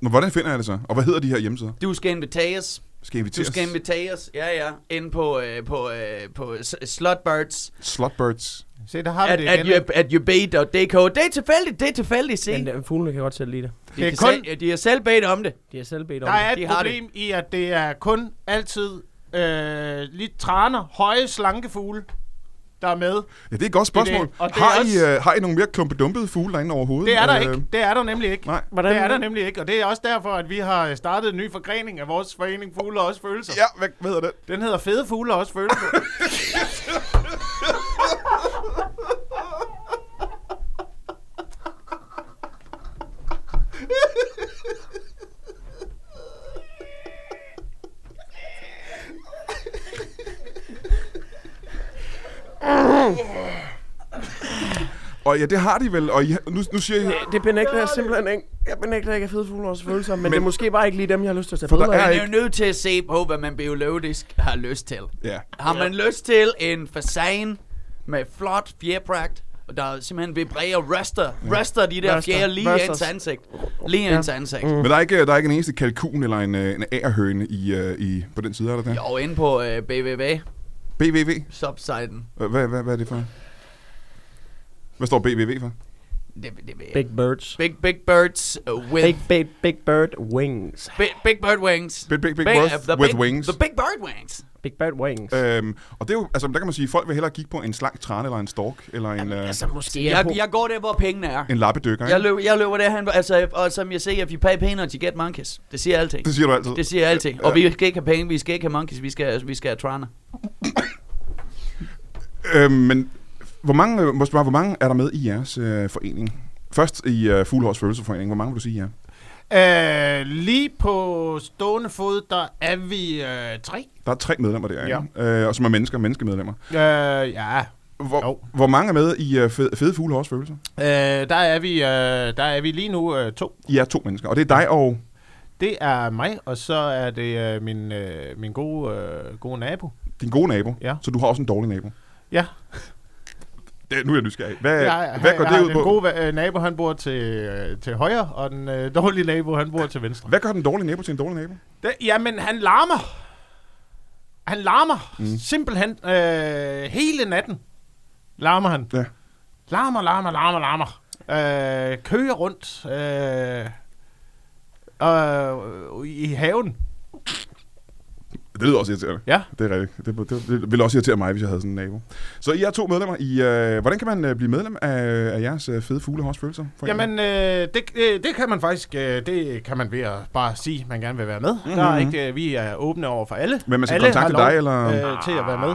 Nå, hvordan finder jeg det så? Og hvad hedder de her hjemmesider? Du skal inviteres. Skal Du inviteres? skal inviteres, ja ja, ind på, øh, på, øh, på Slutbirds Slotbirds. Se, der har vi at, det at, igen. your, at yourb.dk. Det er tilfældigt, det er tilfældigt, se. Men øh, fuglene kan godt selv lide det. De, det er kun- selv, de har selv bedt om det. De har selv bedt om Der det. er De et har problem i, at det er kun altid øh, lidt traner, høje, slanke fugle, der er med. Ja, det er et godt spørgsmål. Det er det. Er har, også- I, uh, har I nogle mere klumpedumpede fugle derinde overhovedet? Det er der Øh, ikke. Det er der nemlig ikke. Nej. Hvordan, Det er der nemlig ikke, og det er også derfor, at vi har startet en ny forgrening af vores forening Fugle og også Følelser. Ja, hvad, hvad hedder det? Den hedder Fede Fugle og også Følelser. Og ja, det har de vel, og I, nu, nu siger jeg... Det benægter jeg simpelthen ikke. Jeg benægter ikke at fede fugle også følelser, men, Men- det er måske bare ikke lige dem, jeg har lyst til at tage billeder er af. Man er jo nødt til at se på, hvad man biologisk har lyst til. Ja. Har man lyst til en fasan med flot fjerpragt, og der simpelthen vibrerer rester, rester de der Rester. fjerde lige i Resters. ens ansigt. Lige i Ja. ens ansigt. Men der er, ikke, der er ikke en eneste kalkun eller en, øh, en ærhøne i, øh, i, på den side, er der det? Jo, inde på øh, BVV, BVV? subsiden. Hvad, hvad, hvad er det for? Hvad står BVV for? Det, det, Big birds. big, big birds with Big, big, big bird wings. big, big bird wings. Big, big, big Big- uh, with big, wings. The big bird wings. Big bird wings. Øhm, og det er jo, altså der kan man sige, folk vil hellere kigge på en slank trane eller en stork, eller en, øh, altså, måske Jeg, jeg går der, hvor pengene er. en lappedykker, Jeg ikke? løber, jeg løber derhen, altså, og som jeg siger, if you pay peanuts, you get monkeys. Det siger jeg altid. Det siger du altid. Det siger jeg altid. Og vi skal ikke have penge, vi skal ikke have monkeys, vi skal, vi skal have trana. Øhm, men hvor mange, øh, må jeg spørge, hvor mange er der med i jeres øh, forening? Først i øh, Fuglehårs Følelseforening. Hvor mange vil du sige, ja? Øh, lige på stående fod, der er vi øh, tre. Der er tre medlemmer der, ikke? Øh, og som er mennesker, menneskemedlemmer. Øh, ja. Hvor, Jo. hvor mange er med i øh, fede, fede Følelser? Øh, der, er vi, øh, der er vi lige nu øh, to. I er to mennesker, og det er dig og... Det er mig, og så er det øh, min, øh, min gode, øh, gode nabo. Din gode nabo, Ja. så du har også en dårlig nabo. Ja. Det, nu er jeg nysgerrig. Hvad, jeg, hvad går jeg, det ud Den på? gode øh, nabo, han bor til, øh, til højre, og den øh, dårlige nabo, han bor til venstre. Hvad gør den dårlige nabo til en dårlig nabo? Det, jamen, han larmer. Han larmer. Mm. Simpelthen øh, hele natten larmer han. Ja. Larmer, larmer, larmer, larmer. Øh, kører rundt øh, øh, i haven. Det lyder også irriterende. Ja. Det er rigtigt. Det, det, det ville også irritere mig, hvis jeg havde sådan en nabo. Så I er to medlemmer. I, øh, hvordan kan man øh, blive medlem af, af jeres øh, fede fuglehårs følelser? Jamen, øh, det, øh, det kan man faktisk, øh, det kan man ved at bare sige, at man gerne vil være med. Mm-hmm. Der er ikke, øh, vi er åbne over for alle. Men man skal alle kontakte dig, eller? Øh, til at være med.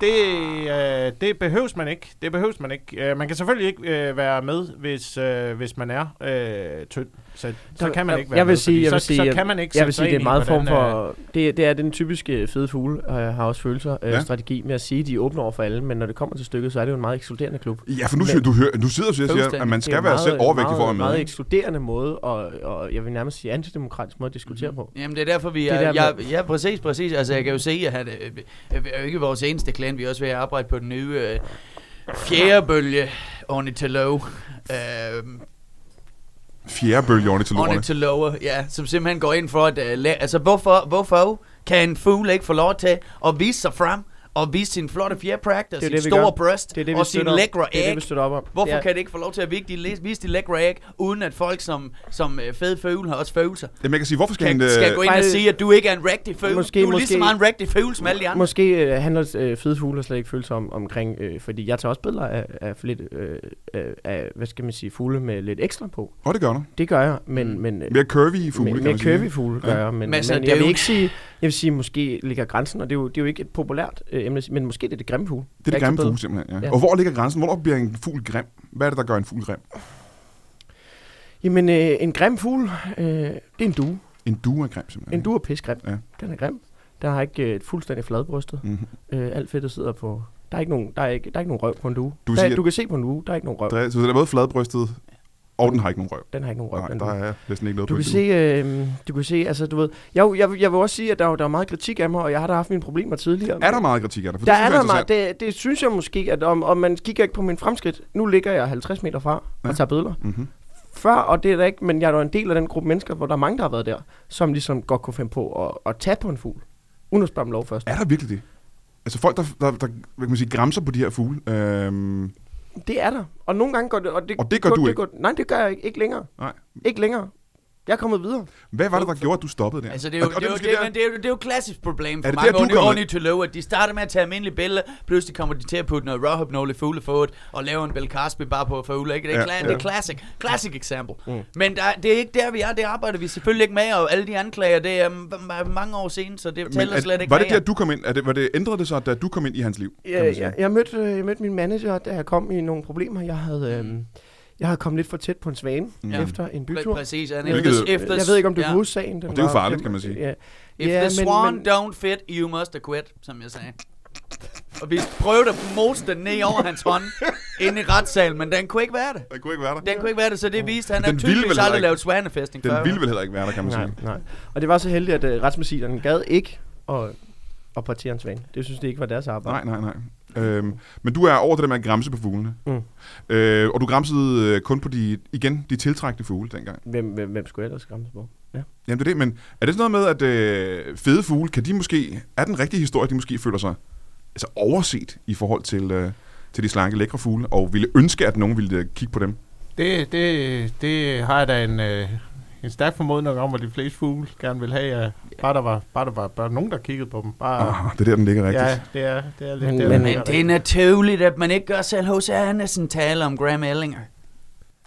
Det, øh, det behøves man ikke. Det behøves man ikke. Øh, man kan selvfølgelig ikke øh, være med, hvis, øh, hvis man er øh, tynd. Så, så kan man ikke være jeg vil med, sige, jeg vil så, sige, så kan man ikke jeg vil sige, det er meget form for... Det, det er den typiske fede fugle, øh, har også følelser, øh, Ja. strategi med at sige, at de er åbne over for alle, men når det kommer til stykket, så er det jo en meget ekskluderende klub. Ja, for nu, siger, du, hører, nu sidder du og siger, at man Det er skal være meget- selv overvægtig for at være med. meget ekskluderende måde, og, og jeg vil nærmest sige antidemokratisk måde at diskutere på. Jamen, det er derfor, vi Det er... er der, ja, ja, præcis, præcis. Altså, jeg kan jo se, at øh, øh, vi er jo ikke vores eneste klan. Vi er også ved at arbejde på den nye øh, fjerde bølge ornitolog. Øh, Fjerde bølge ornitologerne. ornitologer, ja, som simpelthen går ind for at... Uh, la- altså, hvorfor, hvorfor kan en fugl ikke få lov til at vise sig frem og vise sin flotte fjerpragt og sin det, store gør. bryst Det er det, og sin lækre Det er det, æg? vi støtter op om. Hvorfor er, kan det ikke få lov til at vise de, vise de lækre æg, uden at folk som, som øh, fede fugle har også følelser? Jamen, jeg kan sige, hvorfor skal Kan, han... øh, skal gå ind og sige, at du ikke er en rigtig fugle. Måske- du er lige så måske- meget en rigtig fugle som alle de andre. Måske øh, handler øh, fede fugle slet ikke følelser om, omkring, øh, fordi jeg tager også billeder af, af, lidt, øh, øh, af, hvad skal man sige, fugle med lidt ekstra på. Åh, det gør du. Det gør jeg, men... Mm. men øh, Mere curvy fugle, man sige. curvy fugle gør Ja. jeg, men, Men men, jeg vil ikke sige, jeg vil sige, måske ligger grænsen, og det er jo, det er jo ikke et populært øh, emne, men måske det er det grimme fugle. Det er det så grimme fugle, simpelthen. Ja. Ja. Og hvor ligger grænsen? Hvornår bliver en fugl grim? Hvad er det, der gør en fugl grim? Jamen, øh, en grim fugl, øh, det er en due. En due er grim, simpelthen. En due er pisgrim. Ja. Den er grim. Der har ikke øh, et fuldstændig fladbrystet. Mm-hmm. Øh, alt fedtet sidder på... Der er ikke nogen, der er ikke, der er ikke nogen røv på en due. Du der, sige, du kan se på en due, der er ikke nogen røv. Der er, så den er både fladbrystet, og den har ikke nogen røv. Den har ikke nogen røv. Nej, der er næsten ikke noget Du kan se, øh, du kan se, altså du ved, jeg, jeg, jeg vil også sige, at der, er- der er meget kritik af mig, og jeg har da haft mine problemer tidligere. Er der meget kritik af dig? For der det er der meget, det, det synes jeg måske, at om, om man kigger ikke på min fremskridt, nu ligger jeg 50 meter fra Ja. og tager billeder. Mhm. Før, og det er der ikke, men jeg er da en del af den gruppe mennesker, hvor der er mange, der har været der, som ligesom godt kunne finde på at, at tage på en fugl, uden at spørge om lov først. Er der virkelig det? Altså folk, der, der, der hvad kan man sige, græmser på de her fugle. Øhm, Det er der, og nogle gange går det... Og det, Og det gør du det ikke? Går, nej, det gør jeg ikke, ikke længere. nej. Ikke længere. Jeg er kommet videre. Hvad var det, der gjorde, at du stoppede der? Altså, det er jo, Og- og det er jo, måske det, der- det er jo, det er jo et klassisk problem for Er det mange der, ornitologer. De starter med at tage almindelige billeder, pludselig kommer de til at putte noget Rohypnol i fuglefodet, og lave en Bill Cosby bare på fugle, ikke? Det er, Ja, ja, ja. det er classic, classic eksempel. Mm. Men der, det er ikke der, vi er. Det arbejder vi selvfølgelig ikke med, og alle de anklager, det er mm, m- mange år siden, så det tæller er- slet ikke var det der, du kom ind? Er det, var det, ændrede det sig, da du kom ind i hans liv? man Jeg, jeg, mødte, øh, jeg mødte min manager, da jeg kom i nogle problemer. Jeg havde, øhm, jeg havde kommet lidt for tæt på en svane Mm. ja. efter en bytur. Præ- Præcis. The, if the, Jeg ved ikke, om du ja. kan huske sagen. Den Og det er jo var- farligt, den- kan man sige. Ja, If Ja, the men- swan men- don't fit, you must acquit, som jeg sagde. Og vi prøvede at mose den ned over hans hånd. inde i retssalen, men den kunne ikke være det. Den kunne ikke være der. Den kunne ikke være det, så det viste, han Den har tydeligvis aldrig ikke- lavet svanefæstning Den før. ville vel heller ikke være der, kan man Nej, sige. nej. Og det var så heldigt, at uh, retsmedicinerne gad ikke at, at partere en svane. Det synes de ikke var deres arbejde. Nej, nej, nej. Øhm, men du er over det der med at græmse på fuglene. Mm. Øh, og du græmsede øh, kun på de, igen, de tiltrækkende fugle dengang. Hvem, hvem, hvem skulle ellers skræmmes på? Ja. Jamen det er det, men er det sådan noget med, at øh, fede fugle, kan de måske, er den rigtige historie, de måske føler sig altså overset i forhold til, øh, til de slanke, lækre fugle, og ville ønske, at nogen ville øh, kigge på dem? Det, det, det har jeg da en, øh, en stærk formodning om, at de fleste fugle gerne vil have. Ja. Bare der var, bare der var bare nogen, der kiggede på dem. Bare, Ah, det er der, den ligger rigtigt. ja, det er, det er lidt Men- der, men- Men det er naturligt, at man ikke gør selv hos Andersen tale om Graham Ellinger.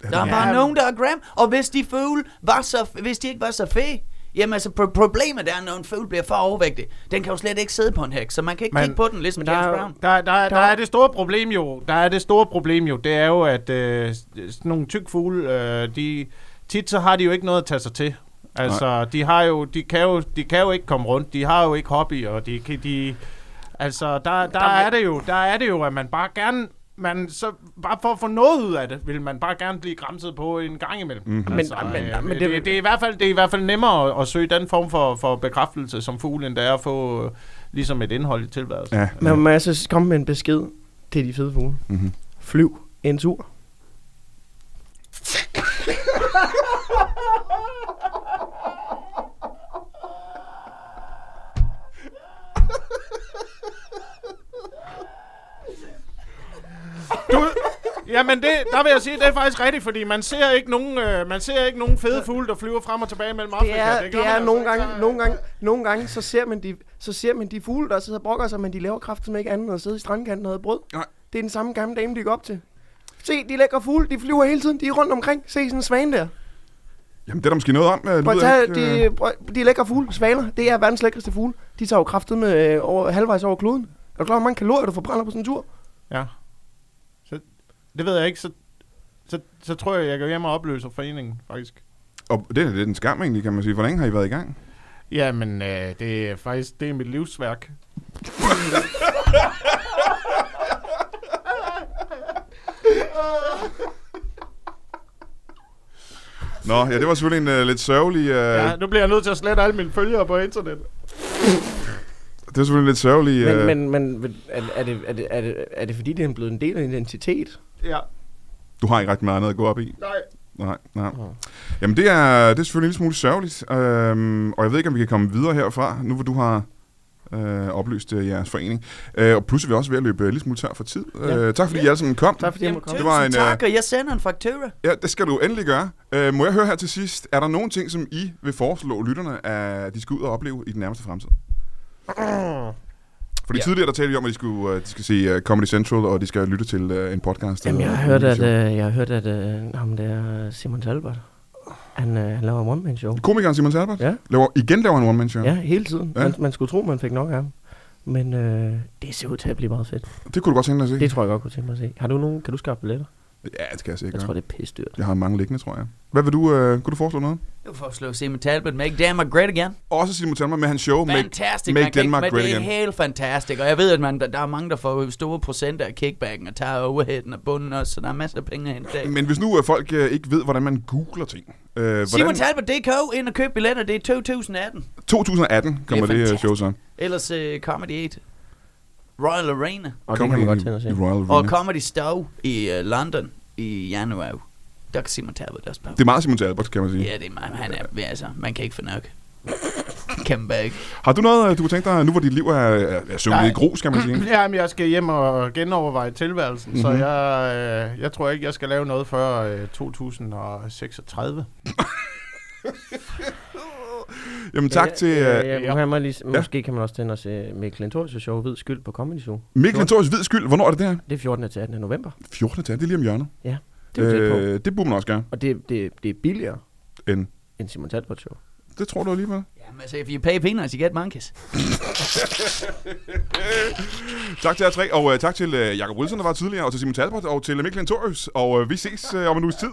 Ja, Der er det bare Ja. nogen, der er Graham. Og hvis de fugle var så, hvis de ikke var så fede, jamen altså pro- problemet er, når en fugl bliver for overvægtig. Den kan jo slet ikke sidde på en hæk, så man kan ikke Men- kigge på den, ligesom der James er Brown. Der, der, der, Der- er det store problem jo, der er det store problem jo, det er jo, at øh, sådan nogle tyk fugle, øh, de, tit så har de jo ikke noget at tage sig til. Altså, de har jo, de kan jo, de kan jo ikke komme rundt, de har jo ikke hobby, og de kan, de, altså, der, der, der er det jo, der er det jo, at man bare gerne, man så, bare for at få noget ud af det, vil man bare gerne blive græmset på en gang imellem. Mhm. Altså, Men- men- øh, men det, det- er i hvert fald, det er i hvert fald nemmere at, at søge den form for, for bekræftelse som fugle, end det er at få øh, ligesom et indhold i tilværelsen. Ja, Men må jeg så komme med en besked til de fede fugle? Mhm. Flyv en tur. Du, jamen det, der vil jeg sige, det er faktisk rigtigt, fordi man ser ikke nogen, øh, man ser ikke nogen fede fugle, der flyver frem og tilbage mellem Afrika. Det er, det man er altså nogle gange, Så- nogle gange, nogle gange, så ser man de, så ser man de fugle, der sidder og brokker sig, men de laver kraft som ikke andet end at sidde i strandkanten og have brød. Nej. Det er den samme gamle dame, de går op til. Se, de lækre fugle, de flyver hele tiden, de er rundt omkring. Se sådan en svane der. Jamen, det er der måske noget om. øh, Prøv at tage ikke, øh, de, prøv, de lækre fugle, svaner, det er verdens lækreste fugle. De tager jo kraftet med øh, over, halvvejs over kloden. Er du klar, hvor mange kalorier du forbrænder på sådan en tur? Ja. Så, det ved jeg ikke, så, så, så tror jeg, jeg går hjem og opløser foreningen, faktisk. Og det er lidt en skam egentlig, kan man sige. Hvor længe har I været i gang? Jamen, øh, det er faktisk, det er mit livsværk. Nå, ja, det var selvfølgelig en uh, lidt sørgelig... Uh, Ja, nu bliver jeg nødt til at slette alle mine følgere på internet. Det var selvfølgelig en lidt sørgelig... Uh, Men, men, men er, er, det, er, det, er, det, er det fordi, det er blevet en del af identitet? Ja, Du har ikke rigtig meget andet at gå op i. nej. Nej, nej. Jamen, det er, det er selvfølgelig en lille smule sørgeligt. Øhm, og jeg ved ikke, om vi kan komme videre herfra, nu hvor du har øh, opløst øh, jeres forening. Øh, og pludselig er vi også ved at løbe øh, lidt smule tør for tid. Ja. Øh, tak fordi I alle sammen kom. Tak fordi jeg Jamen, måtte komme. Det var en, tusind øh, tak, og jeg sender en faktura. Ja, det skal du endelig gøre. Øh, må jeg høre her til sidst, er der nogle ting, som I vil foreslå lytterne, at de skal ud og opleve i den nærmeste fremtid? Fordi Ja. tidligere der talte vi om, at de, skulle, uh, de skal se uh, Comedy Central, og de skal lytte til uh, en podcast. Jamen, jeg har hørt, at, øh, jeg har hørt, at øh, ham der Simon Talbot, han, øh, han laver en one-man-show. Komikeren Simon Talbot Ja. laver, igen laver en one-man show. Ja, hele tiden. Ja. Man, man skulle tro, man fik nok af ham. Men øh, det ser ud til at blive meget fedt. Det kunne du godt tænke dig at se. Det tror jeg godt kunne tænke mig at se. Har du nogen, kan du skaffe billetter? Ja, det skal jeg sikkert Jeg tror, det er pisse dyrt. Jeg har mange liggende, tror jeg. Hvad vil du, uh, kunne du foreslå noget? Jeg vil foreslå Simon Talbot, Make Denmark Great Again. Også Simon Talbot med hans show, Make, Fantastisk. Make man kan Denmark Great det er Again. helt fantastisk. Og jeg ved, at man, der, der er mange, der får store procenter af kickbacken og tager overheaden og bunden også, så der er masser af penge at hente. Men hvis nu uh, folk uh, ikke ved, hvordan man googler ting. Uh, hvordan, SimonTalbot.dk, ind og køb billetter, det er 2018. 2018 kommer Det det, show så. Ellers uh, Comedy 8. Royal Arena. Og det kan man godt tænde Royal Og Arena. Comedy Stowe i uh, London i januar. Der kan Simon Talbot også på. Det er meget Simon Talbot, kan man sige. Ja, det er meget, han er, altså, man kan ikke få nok. Come back. Har du noget, øh, du kunne tænke dig, nu hvor dit liv er, er, er Nej. i grus, kan man sige? Jamen, jeg skal hjem og genoverveje tilværelsen, mm-hmm. så Mhm. jeg, øh, jeg tror ikke, jeg skal lave noget før øh, 2036. Jamen tak til Ja, uh, ja, ja. ja, ja, lige, måske kan man også tænde os uh, Mikkel Lentorius show, Hvid Skyld på Comedy Show. Mikkel Lentorius Hvid Skyld. Hvornår er det der? Det er 14. til 18. november. 14. til, det er lige om hjørnet. Det er jo tæt på. Øh, det burde man også gøre. Og det, det, det er billigere End. end Simon Talbot show. Det tror du alligevel. Jamen, altså, if you pay peanuts, you get monkeys. Tak til jer tre, og uh, tak til uh, Jacob Wilson, der var tidligere, og til Simon Talbot, og til Mikkel Lentorius. Og uh, vi ses uh, om en uges tid.